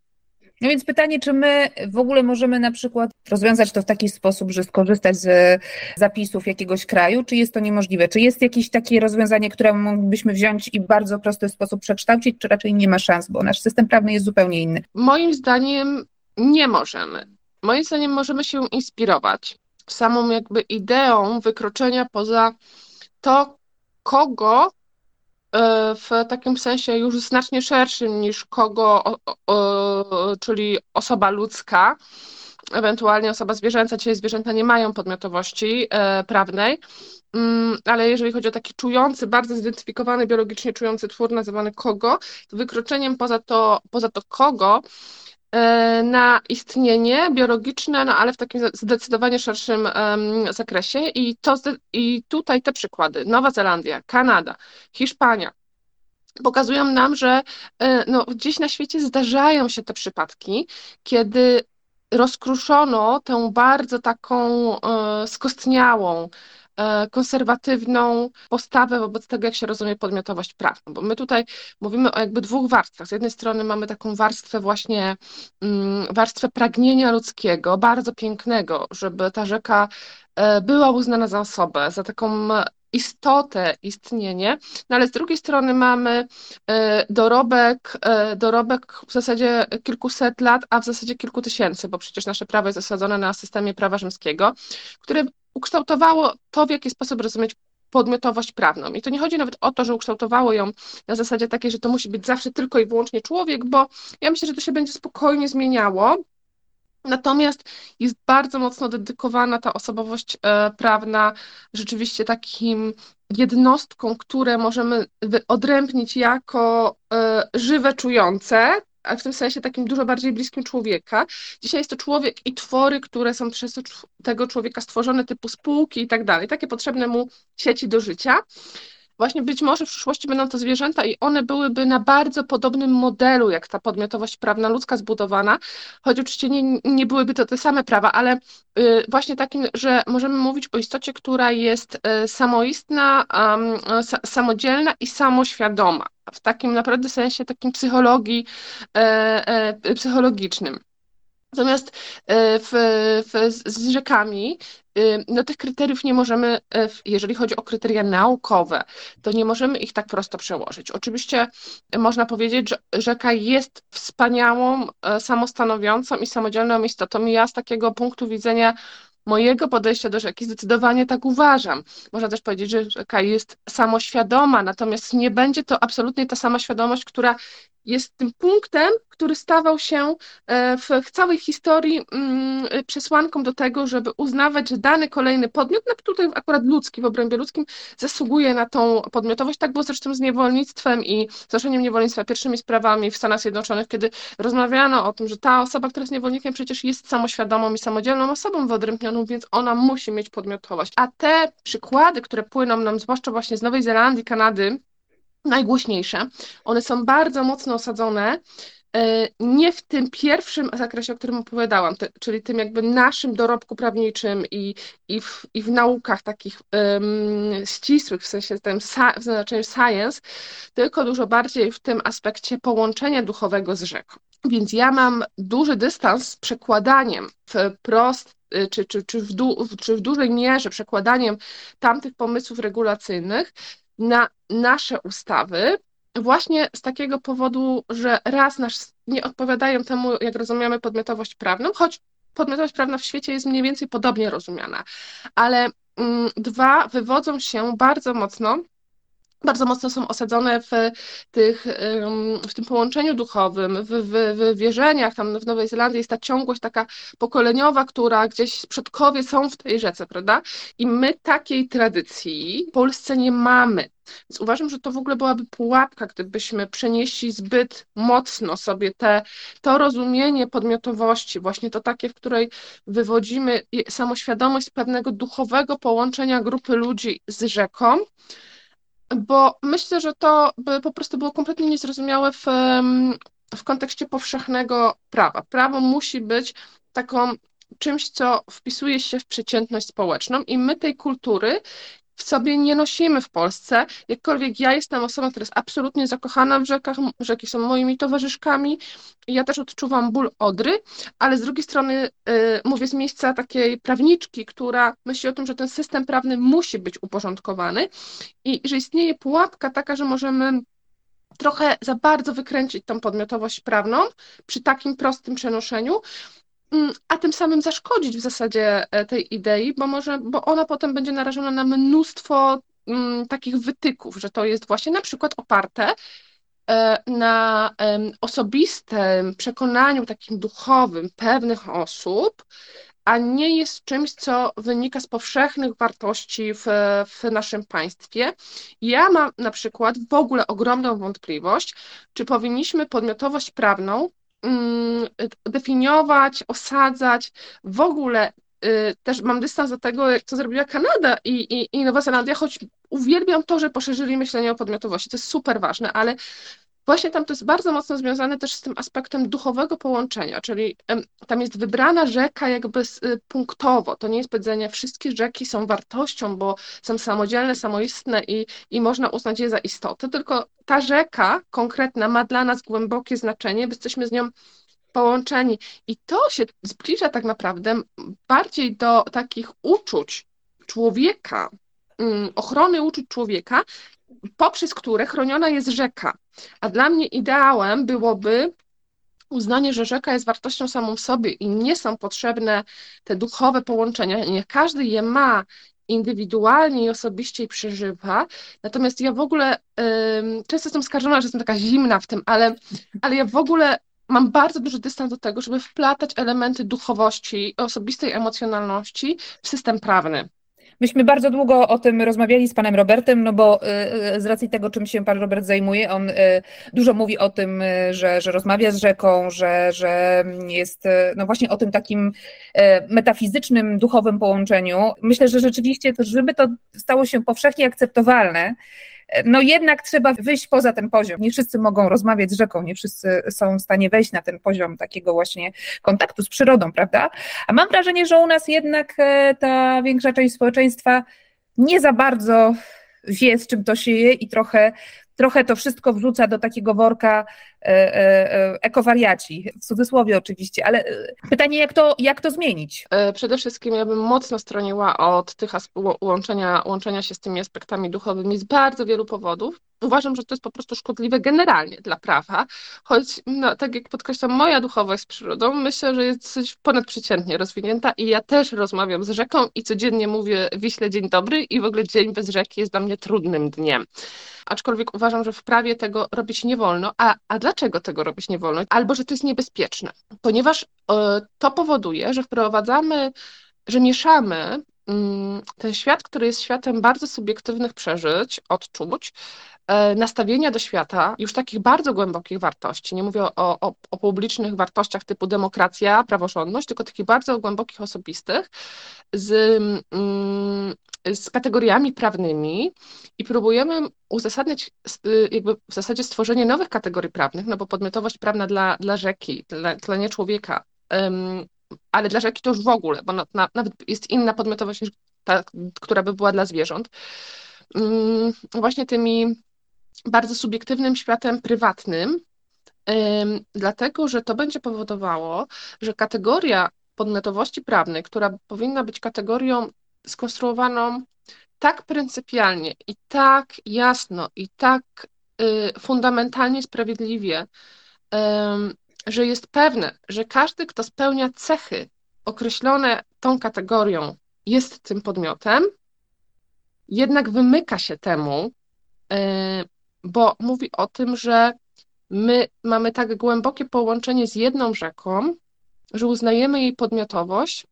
No więc pytanie, czy my w ogóle możemy na przykład rozwiązać to w taki sposób, że skorzystać z zapisów jakiegoś kraju, czy jest to niemożliwe? Czy jest jakieś takie rozwiązanie, które moglibyśmy wziąć i bardzo prosty sposób przekształcić, czy raczej nie ma szans, bo nasz system prawny jest zupełnie inny? Moim zdaniem nie możemy. Moim zdaniem możemy się inspirować samą jakby ideą wykroczenia poza to, kogo w takim sensie już znacznie szerszym niż kogo, czyli osoba ludzka, ewentualnie osoba zwierzęca. Dzisiaj zwierzęta nie mają podmiotowości e, prawnej, mm, ale jeżeli chodzi o taki czujący, bardzo zidentyfikowany, biologicznie czujący twór nazywany kogo, to wykroczeniem poza to, poza to kogo E, na istnienie biologiczne, no ale w takim zdecydowanie szerszym zakresie. I, to, I tutaj te przykłady, Nowa Zelandia, Kanada, Hiszpania, pokazują nam, że e, no, gdzieś na świecie zdarzają się te przypadki, kiedy rozkruszono tę bardzo taką e, skostniałą, e, konserwatywną postawę wobec tego, jak się rozumie podmiotowość prawną, bo my tutaj mówimy o jakby dwóch warstwach. Z jednej strony mamy taką warstwę właśnie, mm, warstwę pragnienia ludzkiego, bardzo pięknego, żeby ta rzeka e, była uznana za osobę, za taką istotę, istnienie, no ale z drugiej strony mamy e, dorobek, e, dorobek w zasadzie kilkuset lat, a w zasadzie kilku tysięcy, bo przecież nasze prawo jest zasadzone na systemie prawa rzymskiego, które ukształtowało to, w jaki sposób rozumieć podmiotowość prawną. I to nie chodzi nawet o to, że ukształtowało ją na zasadzie takiej, że to musi być zawsze tylko i wyłącznie człowiek, bo ja myślę, że to się będzie spokojnie zmieniało, Natomiast jest bardzo mocno dedykowana ta osobowość e, prawna rzeczywiście takim jednostkom, które możemy odrębnić jako e, żywe, czujące, w tym sensie takim dużo bardziej bliskim człowieka. Dzisiaj jest to człowiek i twory, które są przez tego człowieka stworzone, typu spółki i tak dalej, takie potrzebne mu sieci do życia. Właśnie być może w przyszłości będą to zwierzęta i one byłyby na bardzo podobnym modelu, jak ta podmiotowość prawna ludzka zbudowana, choć oczywiście nie, nie byłyby to te same prawa, ale y, właśnie takim, że możemy mówić o istocie, która jest y, samoistna, samodzielna i samoświadoma, w takim naprawdę sensie takim psychologii, e, e, psychologicznym. Natomiast e, w, w, z rzekami y, no tych kryteriów nie możemy, jeżeli chodzi o kryteria naukowe, to nie możemy ich tak prosto przełożyć. Oczywiście można powiedzieć, że rzeka jest wspaniałą, samostanowiącą i samodzielną istotą. Ja z takiego punktu widzenia mojego podejścia do rzeki zdecydowanie tak uważam. Można też powiedzieć, że rzeka jest samoświadoma, natomiast nie będzie to absolutnie ta sama świadomość, która jest tym punktem, który stawał się e, w całej historii mm, przesłanką do tego, żeby uznawać, że dany kolejny podmiot, no tutaj akurat ludzki, w obrębie ludzkim, zasługuje na tą podmiotowość. Tak było zresztą z niewolnictwem i znoszeniem niewolnictwa pierwszymi sprawami w Stanach Zjednoczonych, kiedy rozmawiano o tym, że ta osoba, która jest niewolnikiem, przecież jest samoświadomą i samodzielną osobą wyodrębnioną, więc ona musi mieć podmiotowość. A te przykłady, które płyną nam, zwłaszcza właśnie z Nowej Zelandii, Kanady, najgłośniejsze. One są bardzo mocno osadzone e, nie w tym pierwszym zakresie, o którym opowiadałam, czyli tym jakby naszym dorobku prawniczym i, i, w, i w naukach takich um, ścisłych, w sensie tym w znaczeniu science, tylko dużo bardziej w tym aspekcie połączenia duchowego z rzeką. Więc ja mam duży dystans z przekładaniem wprost y, czy, czy, czy, w du, czy w dużej mierze przekładaniem tamtych pomysłów regulacyjnych na nasze ustawy, właśnie z takiego powodu, że raz nas nie odpowiadają temu, jak rozumiemy podmiotowość prawną, choć podmiotowość prawna w świecie jest mniej więcej podobnie rozumiana, ale mm, dwa, wywodzą się bardzo mocno bardzo mocno są osadzone w, tych, w tym połączeniu duchowym, w, w, w wierzeniach. Tam w Nowej Zelandii jest ta ciągłość taka pokoleniowa, która gdzieś przodkowie są w tej rzece, prawda? I my takiej tradycji w Polsce nie mamy. Więc uważam, że to w ogóle byłaby pułapka, gdybyśmy przenieśli zbyt mocno sobie te, to rozumienie podmiotowości, właśnie to takie, w której wywodzimy samoświadomość pewnego duchowego połączenia grupy ludzi z rzeką, bo myślę, że to by po prostu było kompletnie niezrozumiałe w, w kontekście powszechnego prawa. Prawo musi być taką czymś, co wpisuje się w przeciętność społeczną i my tej kultury w sobie nie nosimy w Polsce. Jakkolwiek ja jestem osobą, która jest absolutnie zakochana w rzekach, rzeki są moimi towarzyszkami. Ja też odczuwam ból Odry, ale z drugiej strony y, mówię z miejsca takiej prawniczki, która myśli o tym, że ten system prawny musi być uporządkowany i że istnieje pułapka taka, że możemy trochę za bardzo wykręcić tą podmiotowość prawną przy takim prostym przenoszeniu, a tym samym zaszkodzić w zasadzie e, tej idei, bo może, bo ona potem będzie narażona na mnóstwo mm, takich wytyków, że to jest właśnie na przykład oparte e, na osobistym przekonaniu takim duchowym pewnych osób, a nie jest czymś, co wynika z powszechnych wartości w, w naszym państwie. Ja mam na przykład w ogóle ogromną wątpliwość, czy powinniśmy podmiotowość prawną Mm, definiować, osadzać, w ogóle y, też mam dystans do tego, co zrobiła Kanada i, i, i Nowa Zelandia, choć uwielbiam to, że poszerzyli myślenie o podmiotowości, to jest super ważne, ale właśnie tam to jest bardzo mocno związane też z tym aspektem duchowego połączenia, czyli tam jest wybrana rzeka jakby y, punktowo. To nie jest powiedzenie, wszystkie rzeki są wartością, bo są samodzielne, samoistne i, i można uznać je za istotę, tylko ta rzeka konkretna ma dla nas głębokie znaczenie, bo jesteśmy z nią połączeni. I to się zbliża tak naprawdę bardziej do takich uczuć człowieka, mm, ochrony uczuć człowieka, poprzez które chroniona jest rzeka. A dla mnie ideałem byłoby uznanie, że rzeka jest wartością samą w sobie i nie są potrzebne te duchowe połączenia. Nie każdy je ma indywidualnie i osobiście i przeżywa. Natomiast ja w ogóle często jestem skarżona, że jestem taka zimna w tym, ale, ale ja w ogóle mam bardzo duży dystans do tego, żeby wplatać elementy duchowości, osobistej emocjonalności w system prawny. Myśmy bardzo długo o tym rozmawiali z panem Robertem, no bo y, y, z racji tego, czym się pan Robert zajmuje, on y, dużo mówi o tym, że, że rozmawia z rzeką, że, że jest no właśnie o tym takim metafizycznym, duchowym połączeniu. Myślę, że rzeczywiście, żeby to stało się powszechnie akceptowalne, no jednak trzeba wyjść poza ten poziom. Nie wszyscy mogą rozmawiać z rzeką, nie wszyscy są w stanie wejść na ten poziom takiego właśnie kontaktu z przyrodą, prawda? A mam wrażenie, że u nas jednak e, ta większa część społeczeństwa nie za bardzo wie, z czym to się je i trochę trochę to wszystko wrzuca do takiego worka ekowariaci, w cudzysłowie oczywiście, ale pytanie, jak to, jak to zmienić? Przede wszystkim ja bym mocno stroniła od tych łączenia, łączenia się z tymi aspektami duchowymi z bardzo wielu powodów. Uważam, że to jest po prostu szkodliwe generalnie dla prawa, choć no, tak jak podkreślam, moja duchowość z przyrodą myślę, że jest coś ponadprzeciętnie rozwinięta i ja też rozmawiam z rzeką i codziennie mówię Wiśle dzień dobry i w ogóle dzień bez rzeki jest dla mnie trudnym dniem. Aczkolwiek uważam, że w prawie tego robić nie wolno. A, a dlaczego tego robić nie wolno? Albo, że to jest niebezpieczne, ponieważ y, to powoduje, że wprowadzamy, że mieszamy mm, ten świat, który jest światem bardzo subiektywnych przeżyć, odczuć, E, nastawienia do świata, już takich bardzo głębokich wartości, nie mówię o, o, o, publicznych wartościach typu demokracja, praworządność, tylko takich bardzo głębokich, osobistych, z, mm, z kategoriami prawnymi i próbujemy uzasadniać y, jakby w zasadzie stworzenie nowych kategorii prawnych, no bo podmiotowość prawna dla, dla rzeki, dla, dla nie człowieka, um, ale dla rzeki to już w ogóle, bo na, na, nawet jest inna podmiotowość niż ta, która by była dla zwierząt. Um, właśnie tymi bardzo subiektywnym światem prywatnym, dlatego że to będzie powodowało, że kategoria podmiotowości prawnej, która powinna być kategorią skonstruowaną tak pryncypialnie i tak jasno i tak y, fundamentalnie sprawiedliwie, że jest pewne, że każdy, kto spełnia cechy określone tą kategorią, jest tym podmiotem, jednak wymyka się temu, y, bo mówi o tym, że my mamy tak głębokie połączenie z jedną rzeką, że uznajemy jej podmiotowość,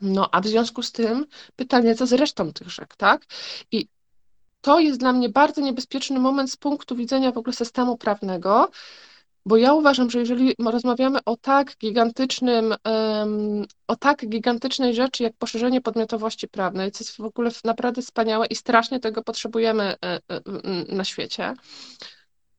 no a w związku z tym pytanie, co z resztą tych rzek, tak? I to jest dla mnie bardzo niebezpieczny moment z punktu widzenia w ogóle systemu prawnego, bo ja uważam, że jeżeli rozmawiamy o tak gigantycznym, o tak gigantycznej rzeczy jak poszerzenie podmiotowości prawnej, co jest w ogóle naprawdę wspaniałe i strasznie tego potrzebujemy e, e, na świecie,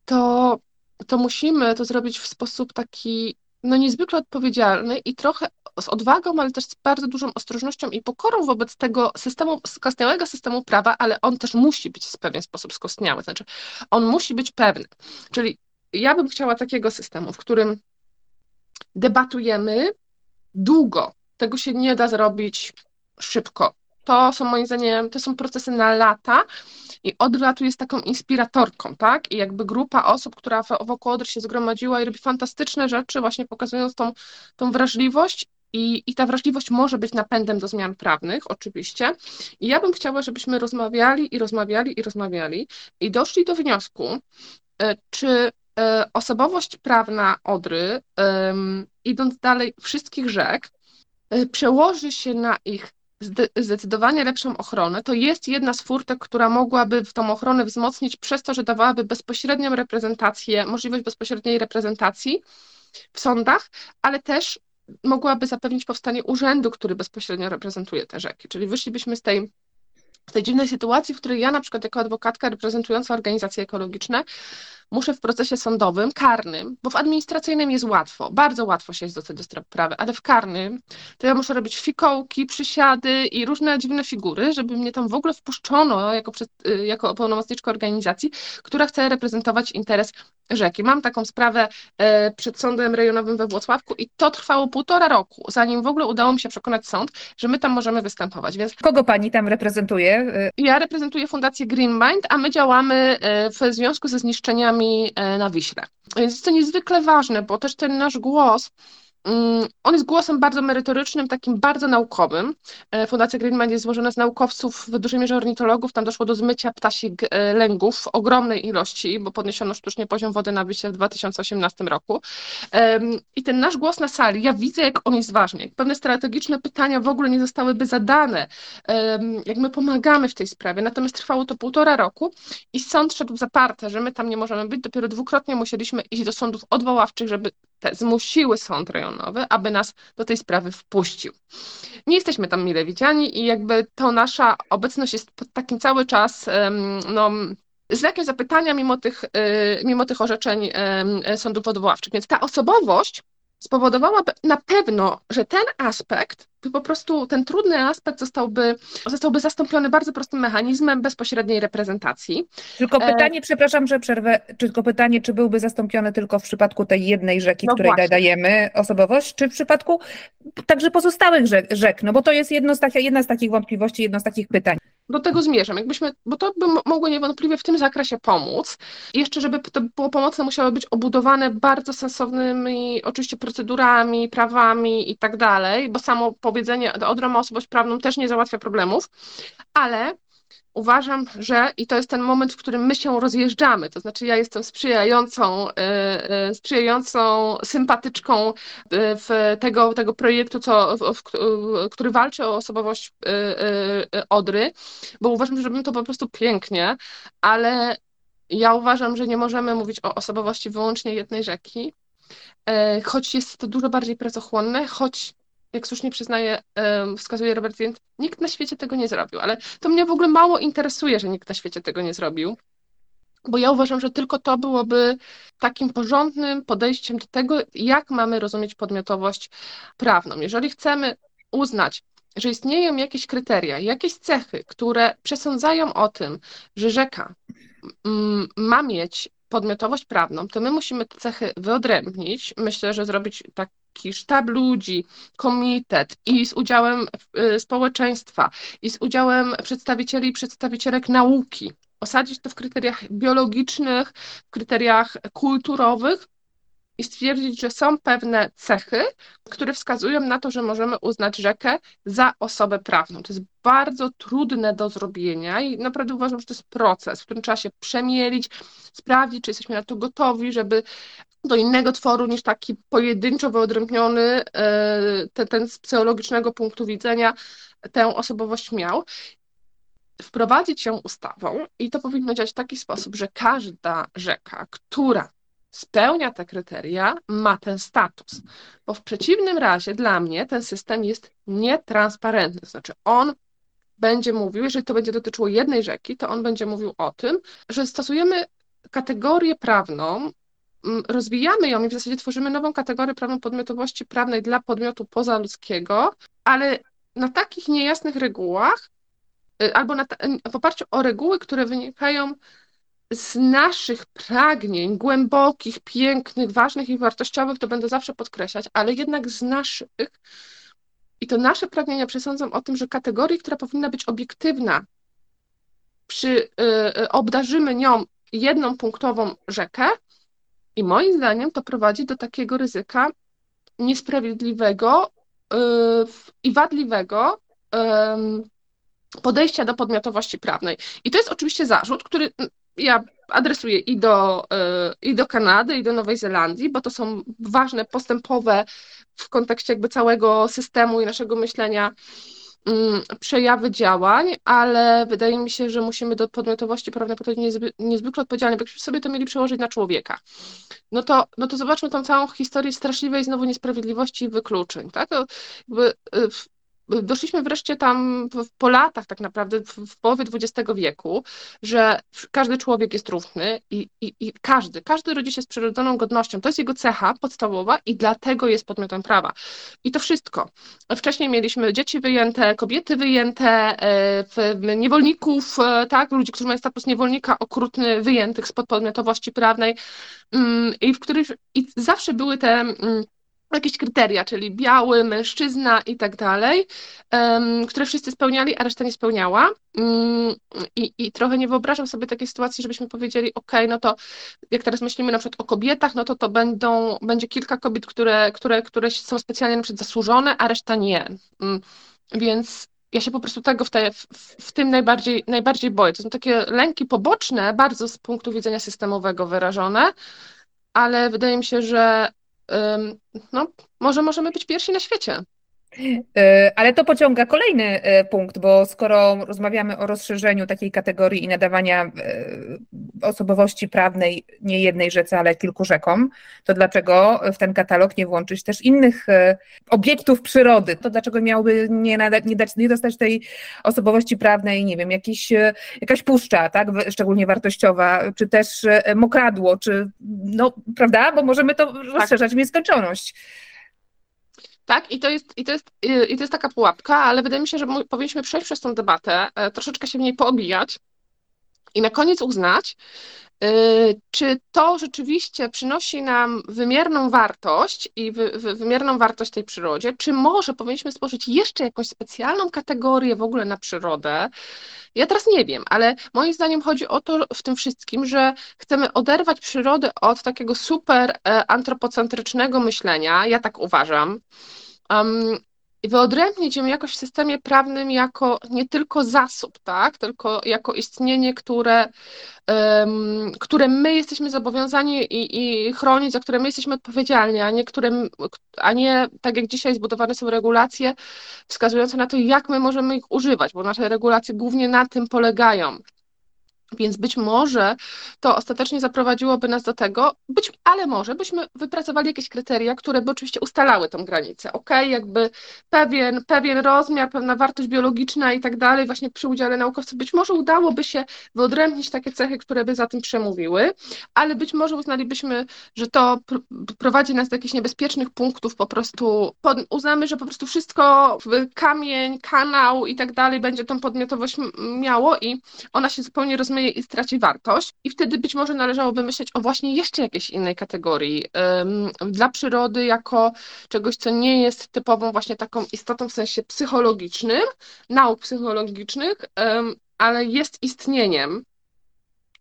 to, to musimy to zrobić w sposób taki no niezwykle odpowiedzialny i trochę z odwagą, ale też z bardzo dużą ostrożnością i pokorą wobec tego systemu, skostniałego systemu prawa, ale on też musi być w pewien sposób skostniały, znaczy on musi być pewny, czyli ja bym chciała takiego systemu, w którym debatujemy długo. Tego się nie da zrobić szybko. To są moim zdaniem, to są procesy na lata i Odra tu jest taką inspiratorką, tak? I jakby grupa osób, która wokół Odry się zgromadziła i robi fantastyczne rzeczy, właśnie pokazując tą, tą wrażliwość i, I ta wrażliwość może być napędem do zmian prawnych, oczywiście. I ja bym chciała, żebyśmy rozmawiali i rozmawiali i rozmawiali i doszli do wniosku, e, czy E, osobowość prawna Odry, idąc dalej wszystkich rzek, e, przełoży się na ich zdecydowanie lepszą ochronę, to jest jedna z furtek, która mogłaby tą ochronę wzmocnić przez to, że dawałaby bezpośrednią reprezentację, możliwość bezpośredniej reprezentacji w sądach, ale też mogłaby zapewnić powstanie urzędu, który bezpośrednio reprezentuje te rzeki. Czyli wyszlibyśmy z tej, z tej dziwnej sytuacji, w której ja na przykład jako adwokatka reprezentująca organizacje ekologiczne muszę w procesie sądowym, karnym, bo w administracyjnym jest łatwo, bardzo łatwo się dostać do sprawy, ale w karnym to ja muszę robić fikołki, przysiady i różne dziwne figury, żeby mnie tam w ogóle wpuszczono jako, y, jako pełnomocniczkę organizacji, która chce reprezentować interes rzeki. Mam taką sprawę e, przed sądem rejonowym we Włocławku i to trwało półtora roku, zanim w ogóle udało mi się przekonać sąd, że my tam możemy występować. Więc kogo pani tam reprezentuje? Ja reprezentuję Fundację Green Mind, a my działamy w związku ze zniszczeniami e, na Wiśle. Więc jest to niezwykle ważne, bo też ten nasz głos on jest głosem bardzo merytorycznym, takim bardzo naukowym. E, Fundacja Greenman jest złożona z naukowców, w dużej mierze ornitologów. Tam doszło do zmycia ptasich e, lęgów w ogromnej ilości, bo podniesiono sztucznie poziom wody na wysie w 2018 roku. I ten nasz głos na sali, ja widzę, jak on jest ważny. Jak pewne strategiczne pytania w ogóle nie zostałyby zadane, jak my pomagamy w tej sprawie. Natomiast trwało to półtora roku i sąd szedł zaparte, że my tam nie możemy być. Dopiero dwukrotnie musieliśmy iść do sądów odwoławczych, żeby te zmusiły sąd rejonowy, aby nas do tej sprawy wpuścił. Nie jesteśmy tam mile widziani i jakby to nasza obecność jest takim cały czas no, znakiem zapytania mimo tych, y, mimo tych orzeczeń sądów odwoławczych. Więc ta osobowość spowodowałaby na pewno, że ten aspekt, po prostu ten trudny aspekt zostałby, zostałby zastąpiony bardzo prostym mechanizmem bezpośredniej reprezentacji. Tylko e, pytanie, e... przepraszam, że przerwę, tylko pytanie, czy byłby zastąpiony tylko w przypadku tej jednej rzeki, no której właśnie. dajemy osobowość, czy w przypadku także pozostałych rzek, rzek, no bo to jest jedno z jedna z takich wątpliwości, jedno z takich pytań do tego zmierzam. Jakbyśmy, bo to by mogło niewątpliwie w tym zakresie pomóc. Jeszcze, żeby to było pomocne, musiały być obudowane bardzo sensownymi, oczywiście, procedurami, prawami i tak dalej, bo samo powiedzenie, Odra ma osobowość prawną też nie załatwia problemów, ale uważam, że i to jest ten moment, w którym my się rozjeżdżamy, to znaczy ja jestem sprzyjającą, e, e, sprzyjającą sympatyczką e, w tego, tego projektu, co, w, który walczy o osobowość Odry, bo uważam, że robimy to po prostu pięknie, ale ja uważam, że nie możemy mówić o osobowości wyłącznie jednej rzeki, choć jest to dużo bardziej pracochłonne, choć jak słusznie przyznaje, wskazuje Robert Zient, nikt na świecie tego nie zrobił, ale to mnie w ogóle mało interesuje, że nikt na świecie tego nie zrobił, bo ja uważam, że tylko to byłoby takim porządnym podejściem do tego, jak mamy rozumieć podmiotowość prawną. Jeżeli chcemy uznać, że istnieją jakieś kryteria, jakieś cechy, które przesądzają o tym, że rzeka ma mieć podmiotowość prawną, to my musimy te cechy wyodrębnić. Myślę, że zrobić taki sztab ludzi, komitet i z udziałem y, społeczeństwa, i z udziałem przedstawicieli i przedstawicielek nauki. Osadzić to w kryteriach biologicznych, w kryteriach kulturowych, i stwierdzić, że są pewne cechy, które wskazują na to, że możemy uznać rzekę za osobę prawną. To jest bardzo trudne do zrobienia i naprawdę uważam, że to jest proces, w którym trzeba się przemielić, sprawdzić, czy jesteśmy na to gotowi, żeby do innego tworu niż taki pojedynczo wyodrębniony e, ten, ten z psychologicznego punktu widzenia tę osobowość miał wprowadzić ją ustawą i to powinno działać w taki sposób, że każda rzeka, która spełnia te kryteria, ma ten status. Bo w przeciwnym razie dla mnie ten system jest nietransparentny. Znaczy on będzie mówił, jeżeli to będzie dotyczyło jednej rzeki, to on będzie mówił o tym, że stosujemy kategorię prawną, rozwijamy ją i w zasadzie tworzymy nową kategorię prawną podmiotowości prawnej dla podmiotu pozaludzkiego, ale na takich niejasnych regułach, y, albo na, w oparciu o reguły, które wynikają z naszych pragnień głębokich, pięknych, ważnych i wartościowych, to będę zawsze podkreślać, ale jednak z naszych, i to nasze pragnienia przesądzą o tym, że kategorii, która powinna być obiektywna, przy, y, obdarzymy nią jedną punktową rzekę, i moim zdaniem to prowadzi do takiego ryzyka niesprawiedliwego y, i wadliwego y, podejścia do podmiotowości prawnej. I to jest oczywiście zarzut, który ja adresuję i do, e, i do Kanady, i do Nowej Zelandii, bo to są ważne, postępowe w kontekście jakby całego systemu i naszego myślenia mm, przejawy działań, ale wydaje mi się, że musimy do podmiotowości prawnej podchodzić niezby, niezwykle odpowiedzialnie, bo jakbyśmy sobie to mieli przełożyć na człowieka, no to, no to zobaczmy tą całą historię straszliwej znowu niesprawiedliwości i wykluczeń, tak? Jakby e, doszliśmy wreszcie tam po latach tak naprawdę, w, połowie XX wieku, że każdy człowiek jest równy i, i, i każdy, każdy rodzi się z przyrodzoną godnością. To jest jego cecha podstawowa i dlatego jest podmiotem prawa. I to wszystko. Wcześniej mieliśmy dzieci wyjęte, kobiety wyjęte, e, niewolników, e, tak, ludzi, którzy mają status niewolnika okrutny, wyjętych spod podmiotowości prawnej mm, i w których i zawsze były te mm, jakieś kryteria, czyli biały, mężczyzna i tak dalej, które wszyscy spełniali, a reszta nie spełniała. Mm, I, I trochę nie wyobrażam sobie takiej sytuacji, żebyśmy powiedzieli, ok, no to jak teraz myślimy na przykład o kobietach, no to to będą, będzie kilka kobiet, które, które, które są specjalnie na przykład zasłużone, a reszta nie. Mm, więc ja się po prostu tego w, te, w, w, tym najbardziej, najbardziej boję. To są takie lęki poboczne, bardzo z punktu widzenia systemowego wyrażone, ale wydaje mi się, że no, może możemy być pierwsi na świecie. E, ale to pociąga kolejny e, punkt, bo skoro rozmawiamy o rozszerzeniu takiej kategorii i nadawania e, osobowości prawnej nie jednej rzece, ale kilku rzekom, to dlaczego w ten katalog nie włączyć też innych obiektów przyrody? To dlaczego miałby nie, nadać, nie, dać, nie dostać tej osobowości prawnej, nie wiem, jakiś, jakaś puszcza, tak, szczególnie wartościowa, czy też mokradło, czy, no, prawda, bo możemy to tak. rozszerzać w nieskończoność. Tak, i to, jest, i, to jest, i to jest taka pułapka, ale wydaje mi się, że powinniśmy przejść przez tą debatę, e, troszeczkę się w niej poobijać i na koniec uznać, czy to rzeczywiście przynosi nam wymierną wartość i wy, wy, wymierną wartość tej przyrodzie, czy może powinniśmy stworzyć jeszcze jakąś specjalną kategorię w ogóle na przyrodę, ja teraz nie wiem, ale moim zdaniem chodzi o to w tym wszystkim, że chcemy oderwać przyrodę od takiego super e, antropocentrycznego myślenia, ja tak uważam, um, i wyodrębnić ją jakoś w systemie prawnym jako nie tylko zasób, tak, tylko jako istnienie, które, um, które my jesteśmy zobowiązani i, i chronić, za które my jesteśmy odpowiedzialni, a nie, które, a nie tak jak dzisiaj zbudowane są regulacje wskazujące na to, jak my możemy ich używać, bo nasze regulacje głównie na tym polegają. Więc być może to ostatecznie zaprowadziłoby nas do tego, być, ale może byśmy wypracowali jakieś kryteria, które by oczywiście ustalały tą granicę. Ok, jakby pewien, pewien rozmiar, pewna wartość biologiczna i tak dalej, właśnie przy udziale naukowców, być może udałoby się wyodrębnić takie cechy, które by za tym przemówiły, ale być może uznalibyśmy, że to pr prowadzi nas do jakichś niebezpiecznych punktów, po prostu uznamy, że po prostu wszystko, kamień, kanał i tak dalej będzie tą podmiotowość miało i ona się zupełnie rozmyje i straci wartość. I wtedy być może należałoby myśleć o właśnie jeszcze jakiejś innej kategorii dla przyrody, jako czegoś, co nie jest typową właśnie taką istotą w sensie psychologicznym, nauk psychologicznych, ale jest istnieniem,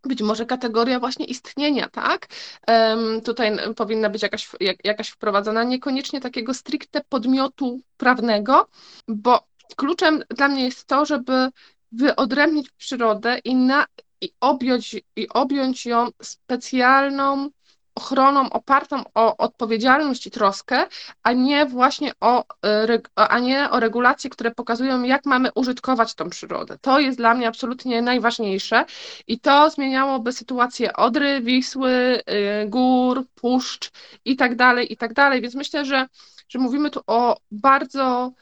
być może kategoria właśnie istnienia, tak? Um, tutaj powinna być jakaś, jak, jakaś wprowadzona, niekoniecznie takiego stricte podmiotu prawnego, bo kluczem dla mnie jest to, żeby wyodrębnić przyrodę i, na, i objąć, i objąć ją specjalną ochroną opartą o odpowiedzialność i troskę, a nie właśnie o, e, a nie o regulacje, które pokazują, jak mamy użytkować tą przyrodę. To jest dla mnie absolutnie najważniejsze i to zmieniałoby sytuację Odry, Wisły, e, gór, puszcz i tak dalej, i tak dalej. Więc myślę, że, że mówimy tu o bardzo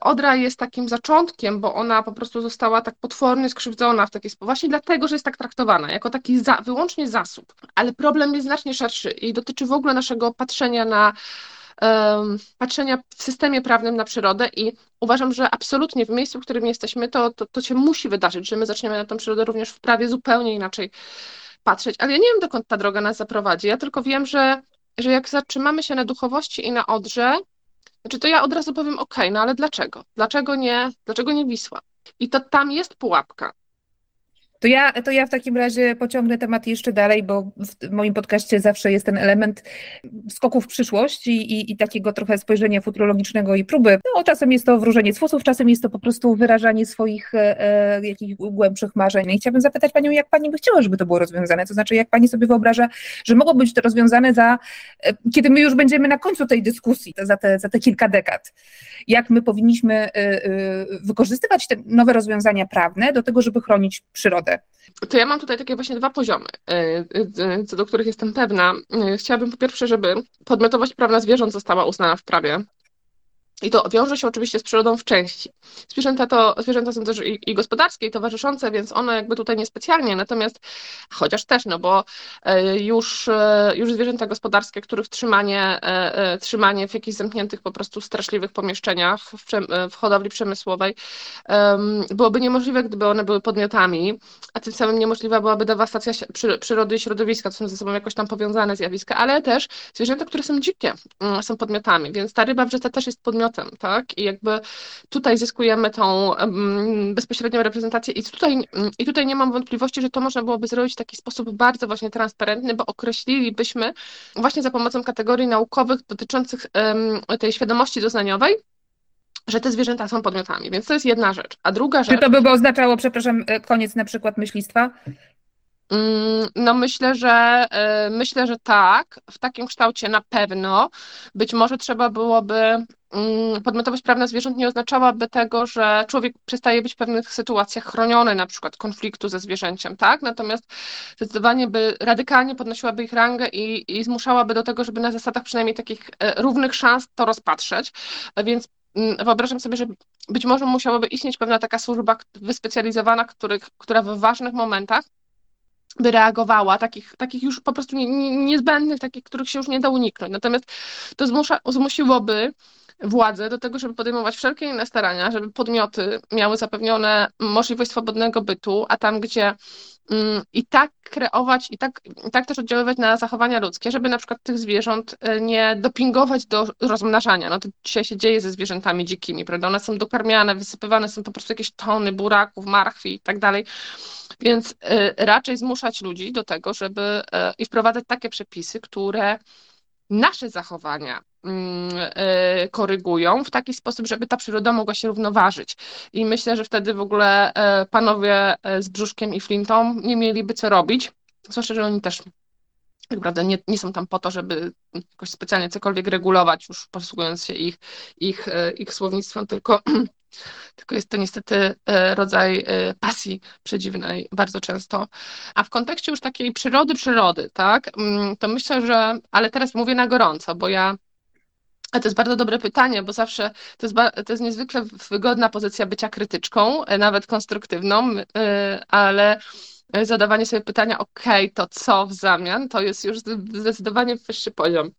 Odra jest takim zaczątkiem, bo ona po prostu została tak potwornie skrzywdzona w taki sposób, właśnie dlatego, że jest tak traktowana, jako taki za, wyłącznie zasób. Ale problem jest znacznie szerszy i dotyczy w ogóle naszego patrzenia na patrzenia w systemie prawnym na przyrodę i uważam, że absolutnie w miejscu, w którym jesteśmy, to, to, to się musi wydarzyć, że my zaczniemy na tę przyrodę również w prawie zupełnie inaczej patrzeć. Ale ja nie wiem, dokąd ta droga nas zaprowadzi. Ja tylko wiem, że, że jak zatrzymamy się na duchowości i na Odrze, znaczy to ja od razu powiem, ok, no ale dlaczego? Dlaczego nie, dlaczego nie Wisła? I to tam jest pułapka. To ja, to ja w takim razie pociągnę temat jeszcze dalej, bo w moim podcaście zawsze jest ten element skoków w przyszłość i, i, i takiego trochę spojrzenia futurologicznego i próby. No, czasem jest to wróżenie z fusów, czasem jest to po prostu wyrażanie swoich e, e, jakichś głębszych marzeń. I chciałabym zapytać Panią, jak Pani by chciała, żeby to było rozwiązane? To znaczy, jak Pani sobie wyobraża, że mogło być to rozwiązane za, e, kiedy my już będziemy na końcu tej dyskusji, za te, za te kilka dekad. Jak my powinniśmy e, e, wykorzystywać te nowe rozwiązania prawne do tego, żeby chronić przyrodę? To ja mam tutaj takie właśnie dwa poziomy, e, e, co do których jestem pewna. E, chciałabym po pierwsze, żeby podmiotowość prawna zwierząt została uznana w prawie. I to wiąże się oczywiście z przyrodą w części. Zwierzęta, to, zwierzęta są też i, i gospodarskie, i towarzyszące, więc one jakby tutaj niespecjalnie, natomiast chociaż też, no bo e, już, e, już zwierzęta gospodarskie, których trzymanie, e, trzymanie w jakichś zamkniętych po prostu straszliwych pomieszczeniach w, w hodowli przemysłowej byłoby niemożliwe, gdyby one były podmiotami, a tym samym niemożliwa byłaby dewastacja przyrody i środowiska, to są ze sobą jakoś tam powiązane zjawiska, ale też zwierzęta, które są dzikie, mm, są podmiotami, więc ta ryba w rzece też jest podmiotem podmiotem, tak? I jakby tutaj zyskujemy tą bezpośrednią reprezentację i tutaj, i tutaj nie mam wątpliwości, że to można byłoby zrobić w taki sposób bardzo właśnie transparentny, bo określilibyśmy właśnie za pomocą kategorii naukowych dotyczących tej świadomości doznaniowej, że te zwierzęta są podmiotami, więc to jest jedna rzecz. A druga rzecz. Czy to by oznaczało, przepraszam, e, koniec na przykład myślistwa? Mm, no myślę, że e, myślę, że tak. W takim kształcie na pewno. Być może trzeba byłoby Mm, podmiotowość prawna zwierząt nie oznaczałaby tego, że człowiek przestaje być w pewnych sytuacjach chroniony, na przykład konfliktu ze zwierzęciem, tak? Natomiast zdecydowanie by radykalnie podnosiłaby ich rangę i, i zmuszałaby do tego, żeby na zasadach przynajmniej takich e, równych szans to rozpatrzeć. Więc mm, wyobrażam sobie, że być może musiałaby istnieć pewna taka służba wyspecjalizowana, która w ważnych momentach by reagowała, takich, takich już po prostu nie, nie, niezbędnych, takich, których się już nie da uniknąć. Natomiast to zmusza, zmusiłoby władze do tego, żeby podejmować wszelkie inne starania, żeby podmioty miały zapewnione możliwość swobodnego bytu, a tam, gdzie mm, i tak kreować, i tak, i tak też oddziaływać na zachowania ludzkie, żeby na przykład tych zwierząt e, nie dopingować do rozmnażania. No to dzisiaj się dzieje ze zwierzętami dzikimi, prawda? One są dokarmiane, wysypywane są po prostu jakieś tony buraków, marchwi i tak dalej. Więc e, raczej zmuszać ludzi do tego, żeby e, i wprowadzać takie przepisy, które nasze zachowania korygują w taki sposób, żeby ta przyroda mogła się równoważyć. I myślę, że wtedy w ogóle e, panowie z brzuszkiem i flintą nie mieliby co robić, zwłaszcza, że oni też tak naprawdę nie, nie są tam po to, żeby jakoś specjalnie cokolwiek regulować, już posługując się ich, ich, ich słownictwem, tylko tylko jest to niestety rodzaj pasji przedziwnej bardzo często. A w kontekście już takiej przyrody, przyrody, tak, mm, to myślę, że, ale teraz mówię na gorąco, bo ja a to jest bardzo dobre pytanie, bo zawsze to jest, to jest niezwykle wygodna pozycja bycia krytyczką, e, nawet konstruktywną, ale zadawanie sobie pytania, ok, to co w zamian, to jest już zdecydowanie wyższy poziom.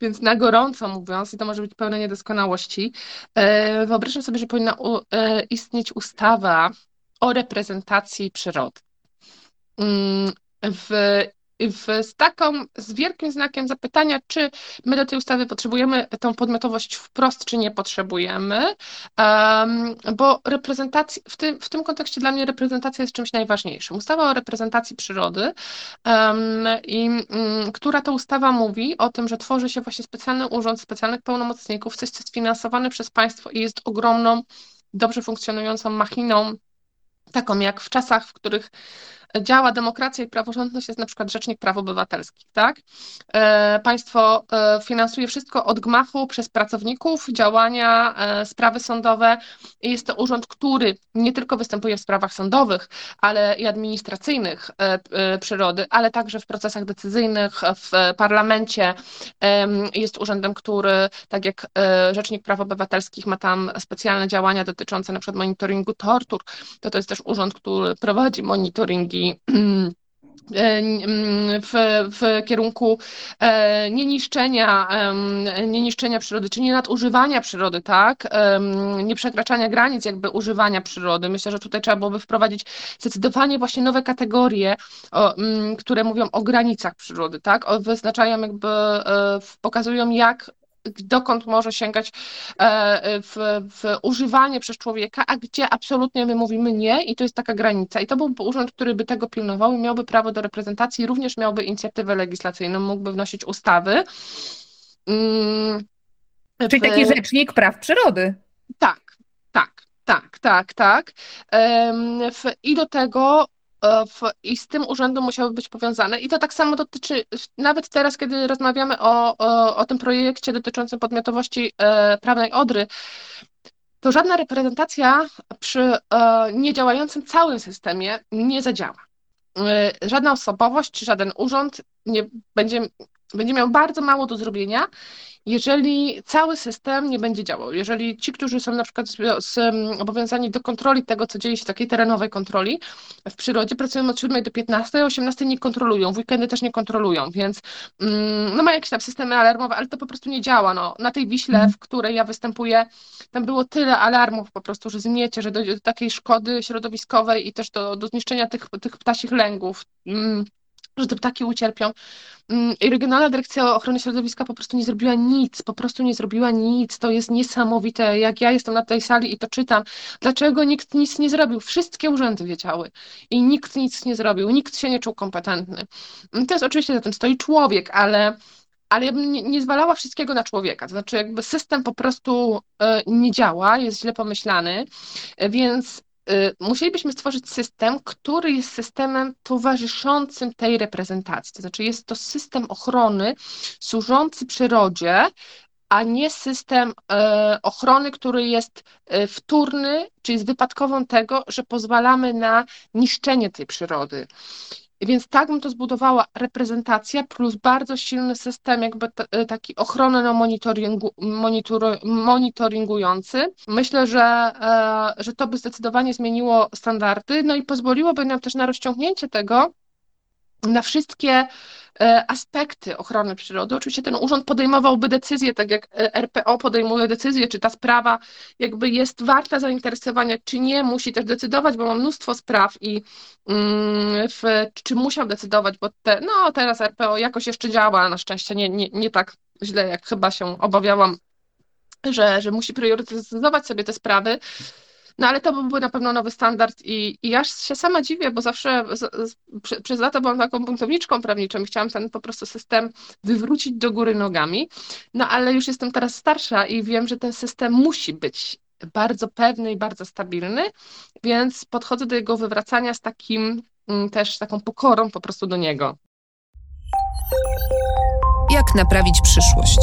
Więc na gorąco mówiąc, i to może być pełne niedoskonałości, e, wyobrażam sobie, że powinna e, istnieć ustawa o reprezentacji przyrody. Mm, w w, z taką, z wielkim znakiem zapytania, czy my do tej ustawy potrzebujemy tą podmiotowość wprost, czy nie potrzebujemy, um, bo reprezentacji, w tym, w tym kontekście dla mnie reprezentacja jest czymś najważniejszym. Ustawa o reprezentacji przyrody, um, i, um, która to ustawa mówi o tym, że tworzy się właśnie specjalny urząd specjalnych pełnomocników, coś, co jest finansowane przez państwo i jest ogromną, dobrze funkcjonującą machiną, taką jak w czasach, w których działa demokracja i praworządność, jest na przykład Rzecznik Praw Obywatelskich, tak? E, państwo e, finansuje wszystko od gmachu przez pracowników, działania, e, sprawy sądowe i jest to urząd, który nie tylko występuje w sprawach sądowych, ale i administracyjnych przyrody, ale także w procesach decyzyjnych, w parlamencie. Jest urzędem, który, tak jak Rzecznik Praw Obywatelskich ma tam specjalne działania dotyczące na przykład monitoringu tortur, to to jest też urząd, który prowadzi monitoringi w, w kierunku e, nieniszczenia, nieniszczenia przyrody, czy nie nadużywania przyrody, tak? Nie przekraczania granic jakby używania przyrody. Myślę, że tutaj trzeba byłoby wprowadzić zdecydowanie właśnie nowe kategorie, które mówią o granicach przyrody, tak? Wyznaczają jakby, e, pokazują jak dokąd może sięgać e, w, w, używanie przez człowieka, a gdzie absolutnie my mówimy nie i to jest taka granica. I to byłby urząd, który by tego pilnował i miałby prawo do reprezentacji, również miałby inicjatywę legislacyjną, mógłby wnosić ustawy. Mm, Czyli taki rzecznik praw przyrody. Tak, tak, tak, tak, tak. I do tego w, i z tym urzędem musiały być powiązane. I to tak samo dotyczy, nawet teraz, kiedy rozmawiamy o, o, o tym projekcie dotyczącym podmiotowości e, prawnej Odry, to żadna reprezentacja przy e, niedziałającym całym systemie nie zadziała. E, żadna osobowość żaden urząd nie będzie będzie miał bardzo mało do zrobienia, jeżeli cały system nie będzie działał, jeżeli ci, którzy są na przykład obowiązani do kontroli tego, co dzieje się, takiej terenowej kontroli w przyrodzie, pracują od 7 do 15, a 18 nie kontrolują, w weekendy też nie kontrolują, więc mm, no ma jakieś tam systemy alarmowe, ale to po prostu nie działa. No. Na tej Wiśle, mhm. w której ja występuję, tam było tyle alarmów po prostu, że zmiecie, że dojdzie do takiej szkody środowiskowej i też do, do zniszczenia tych, tych ptasich lęgów. Że te ptaki ucierpią. Mm, I Regionalna Dyrekcja Ochrony Środowiska po prostu nie zrobiła nic, po prostu nie zrobiła nic. To jest niesamowite. Jak ja jestem na tej sali i to czytam, dlaczego nikt nic nie zrobił? Wszystkie urzędy wiedziały i nikt nic nie zrobił, nikt się nie czuł kompetentny. Mm, to jest oczywiście za tym stoi człowiek, ale ale ja bym nie, nie zwalała wszystkiego na człowieka. To znaczy, jakby system po prostu e, nie działa, jest źle pomyślany, e, więc musielibyśmy stworzyć system, który jest systemem towarzyszącym tej reprezentacji. To znaczy, jest to system ochrony służący przyrodzie, a nie system y, ochrony, który jest y, wtórny, czyli jest wypadkową tego, że pozwalamy na niszczenie tej przyrody. Więc tak bym to zbudowała reprezentacja plus bardzo silny system jakby t- taki ochronno-monitoringu, monitoringujący. Myślę, że, e, że to by zdecydowanie zmieniło standardy, no i pozwoliłoby nam też na rozciągnięcie tego na wszystkie E, aspekty ochrony przyrody. Oczywiście ten urząd podejmowałby decyzję, tak jak e, RPO podejmuje decyzję, czy ta sprawa jakby jest warta zainteresowania, czy nie, musi też decydować, bo ma mnóstwo spraw i mm, w, czy musiał decydować, bo te, no teraz RPO jakoś jeszcze działa, na szczęście nie, nie, nie tak źle, jak chyba się obawiałam, że, że musi priorytetyzować sobie te sprawy. No ale to byłby na pewno nowy standard i, i ja się sama dziwię, bo zawsze z, z, przez lata byłam taką buntowniczką prawniczą i chciałam ten po prostu system wywrócić do góry nogami, no ale już jestem teraz starsza i wiem, że ten system musi być bardzo pewny i bardzo stabilny, więc podchodzę do jego wywracania z takim mm, też taką pokorą po prostu do niego. Jak naprawić przyszłość?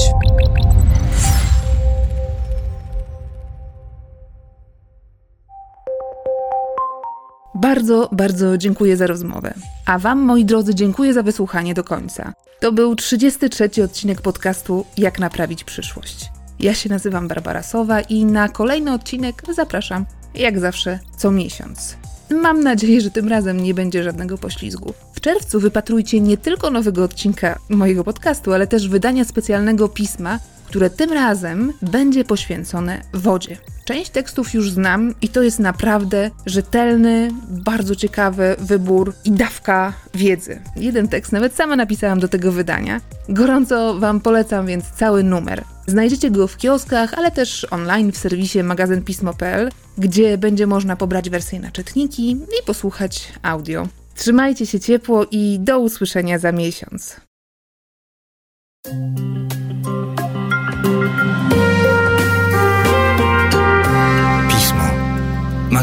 Bardzo, bardzo dziękuję za rozmowę. A Wam, moi drodzy, dziękuję za wysłuchanie do końca. To był 33 odcinek podcastu Jak naprawić przyszłość. Ja się nazywam Barbara Sowa i na kolejny odcinek zapraszam, jak zawsze, co miesiąc. Mam nadzieję, że tym razem nie będzie żadnego poślizgu. W czerwcu wypatrujcie nie tylko nowego odcinka mojego podcastu, ale też wydania specjalnego pisma, które tym razem będzie poświęcone wodzie. Część tekstów już znam i to jest naprawdę rzetelny, bardzo ciekawy wybór i dawka wiedzy. Jeden tekst nawet sama napisałam do tego wydania. Gorąco Wam polecam więc cały numer. Znajdziecie go w kioskach, ale też online w serwisie magazynpismo.pl, gdzie będzie można pobrać wersję na czytniki i posłuchać audio. Trzymajcie się ciepło i do usłyszenia za miesiąc.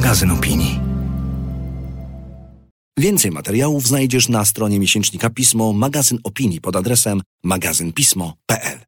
magazyn opinii. Więcej materiałów znajdziesz na stronie miesięcznika Pismo, magazyn opinii pod adresem magazynpismo.pl.